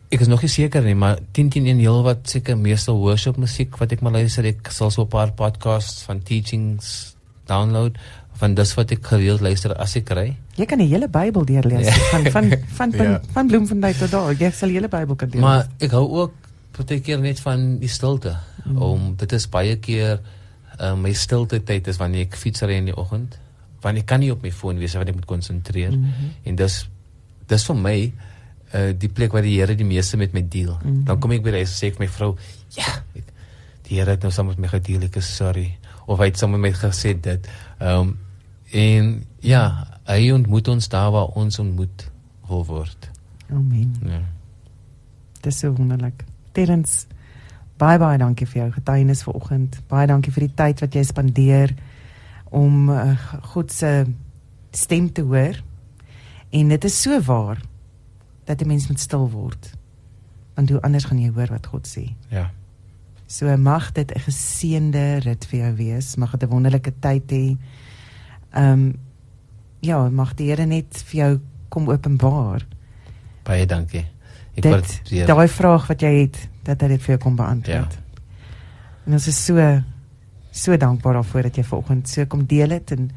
Ek is nog nie seker nie, maar 10 10 en heel wat seker meestal worship musiek wat ek maar luister. Ek sal so 'n paar podcasts van teachings download van dis wat ek gereeld luister as ek ry. Jy kan die hele Bybel deurlees Ja. van van van van, Ja. van Bloemfontein tot daar. Jy sal die hele Bybel kan deurlees. Maar ek hou ook baie keer net van die stilte. Mm. Om dit is baie keer uh, my stilte tyd is wanneer ek fiets ry in die oggend. Want ek kan nie op my foon wees want ek moet konsentreer. Mm -hmm. En dis dis vir my uh die plek waar die Here die meeste met my deel. Mhm. Dan kom ek by die huis en sê ek my vrou, ja, ek, die Here het nou saam met my gedeel, ek is sorry. Of hy het saam met my gesê dit. Ehm um, en ja, hy ontmoet ons daar waar ons ontmoet wil word. Amen. Ja. Dis so wonderlik. Terens baie baie dankie vir jou getuienis vanoggend. Baie dankie vir die tyd wat jy spandeer om uh, God se stem te hoor. En dit is so waar dat 'n mens moet stil word. Want hoe anders gaan jy hoor wat God sê? Ja. So mag dit 'n geseënde rit vir jou wees. Mag dit 'n wonderlike tyd hê. Ehm um, ja, mag die Here net vir jou kom openbaar. Baie dankie. Ek Dit waardeer. daai vraag wat jy het, dat hy dit vir jou kom beantwoord. Ja. En ons is so so dankbaar daarvoor dat jy vanoggend so kom deel het en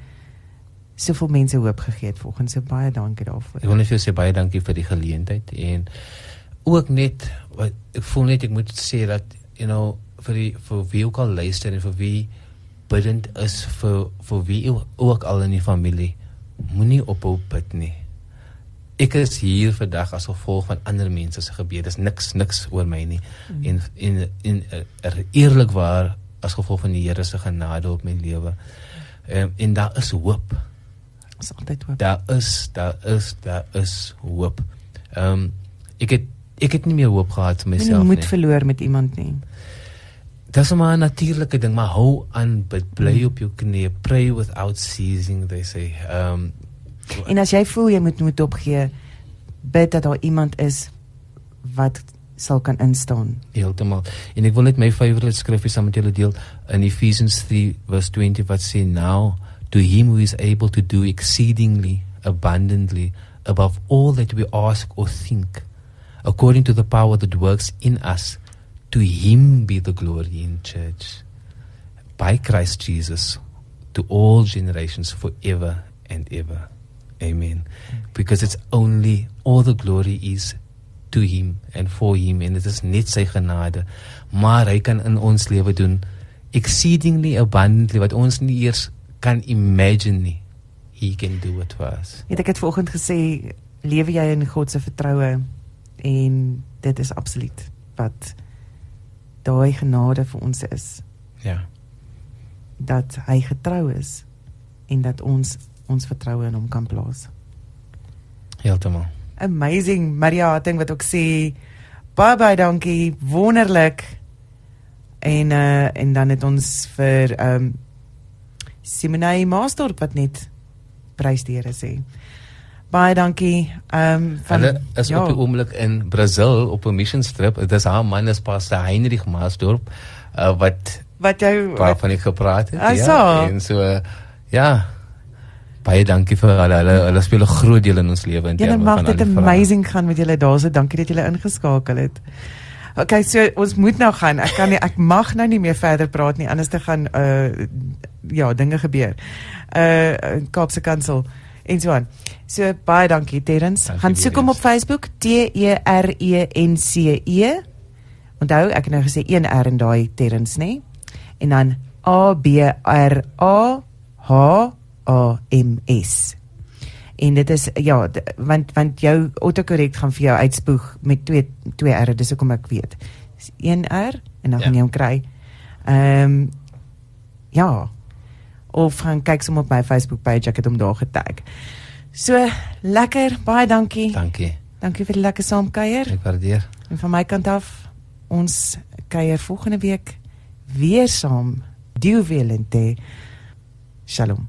soveel mense hoop gegee het vanoggend. So baie dankie daarvoor. Ek wil net vir jou sê baie dankie vir die geleentheid en ook net wat ek voel net ek moet sê dat you know vir die vir wie ook al luister en vir wie bidend is vir vir wie ook al in die familie moenie ophou bid nie. Ek is hier vandag as gevolg van ander mense se gebede. Dis niks niks oor my nie. Mm. En en en er, eerlikwaar as gevolg van die Here se genade op my lewe. En, en daar is hoop. Ons altyd hoop. Daar is daar is daar is hoop. Ehm um, ek het ek het nie meer hoop gehad vir Jy myself moet nie. verloor met iemand nie. Dis maar 'n natuurlike ding, maar hou aan bid, bly op jou knieë, pray without ceasing they say. Ehm um, En as jy voel jy moet moet opgee, bid dat daar iemand is wat sal kan instaan. heeltemal. En ek wil net my favourite skrifgie saam met julle deel in Ephesians 3 verse 20 wat sê now to him who is able to do exceedingly abundantly above all that we ask or think according to the power that works in us to him be the glory in church by Christ Jesus to all generations forever and ever. Amen. Because it's only all the glory is to him and for him en dit is net sy genade. Maar hy kan in ons lewe doen exceedingly abundantly wat ons nie eers kan imagine nie. He can do it for us. Het ek het vanoggend gesê lewe jy in God se vertroue? En dit is absoluut wat daai genade vir ons is. Ja. Dat hy getrou is en dat ons ons vertroue in hom kan plaas. heeltemal. Amazing Maria Hatting wat ook sê baie baie dankie, wonderlik. En uh en dan het ons vir ehm um, Simonay Maasdorp wat net prys die Here sê. Baie dankie. Ehm um, van hulle is ja. op die oomblik in Brazil op 'n mission trip dit is haar man is pastor Heinrich Maasdorp uh, wat wat jou waarvan ek gepraat het Ah, ja so. en so uh, ja baie dankie vir hulle hulle, hulle speel 'n groot deel in ons lewe in terme mag van dit al die vrae. amazing gaan met julle daarso. Dankie dat julle ingeskakel het. Okay, so ons moet nou gaan. Ek kan nie ek mag nou nie meer verder praat nie anders te gaan uh ja, dinge gebeur. Uh Kaapse Kansel en so aan. So baie dankie Terrence. Gaan soek hom op Facebook T E R E N C E. Onthou, ek het nou gesê een R in daai Terrence, nê? En dan A B R A H A M S. En dit is ja, want want jou autokorrek gaan vir jou uitspoeg met twee twee R, dis hoekom ek weet. Dis 1 R en dan Ja. gaan jy hom kry. Ehm um, ja. Of gaan kyk sommer op my Facebook page, ek het hom daar getag. So lekker, baie dankie. Dankie. Dankie vir die lekker saamkuier. Ek waardeer. En van my kant af, ons kuier volgende week weer saam. Dieu willente. Shalom.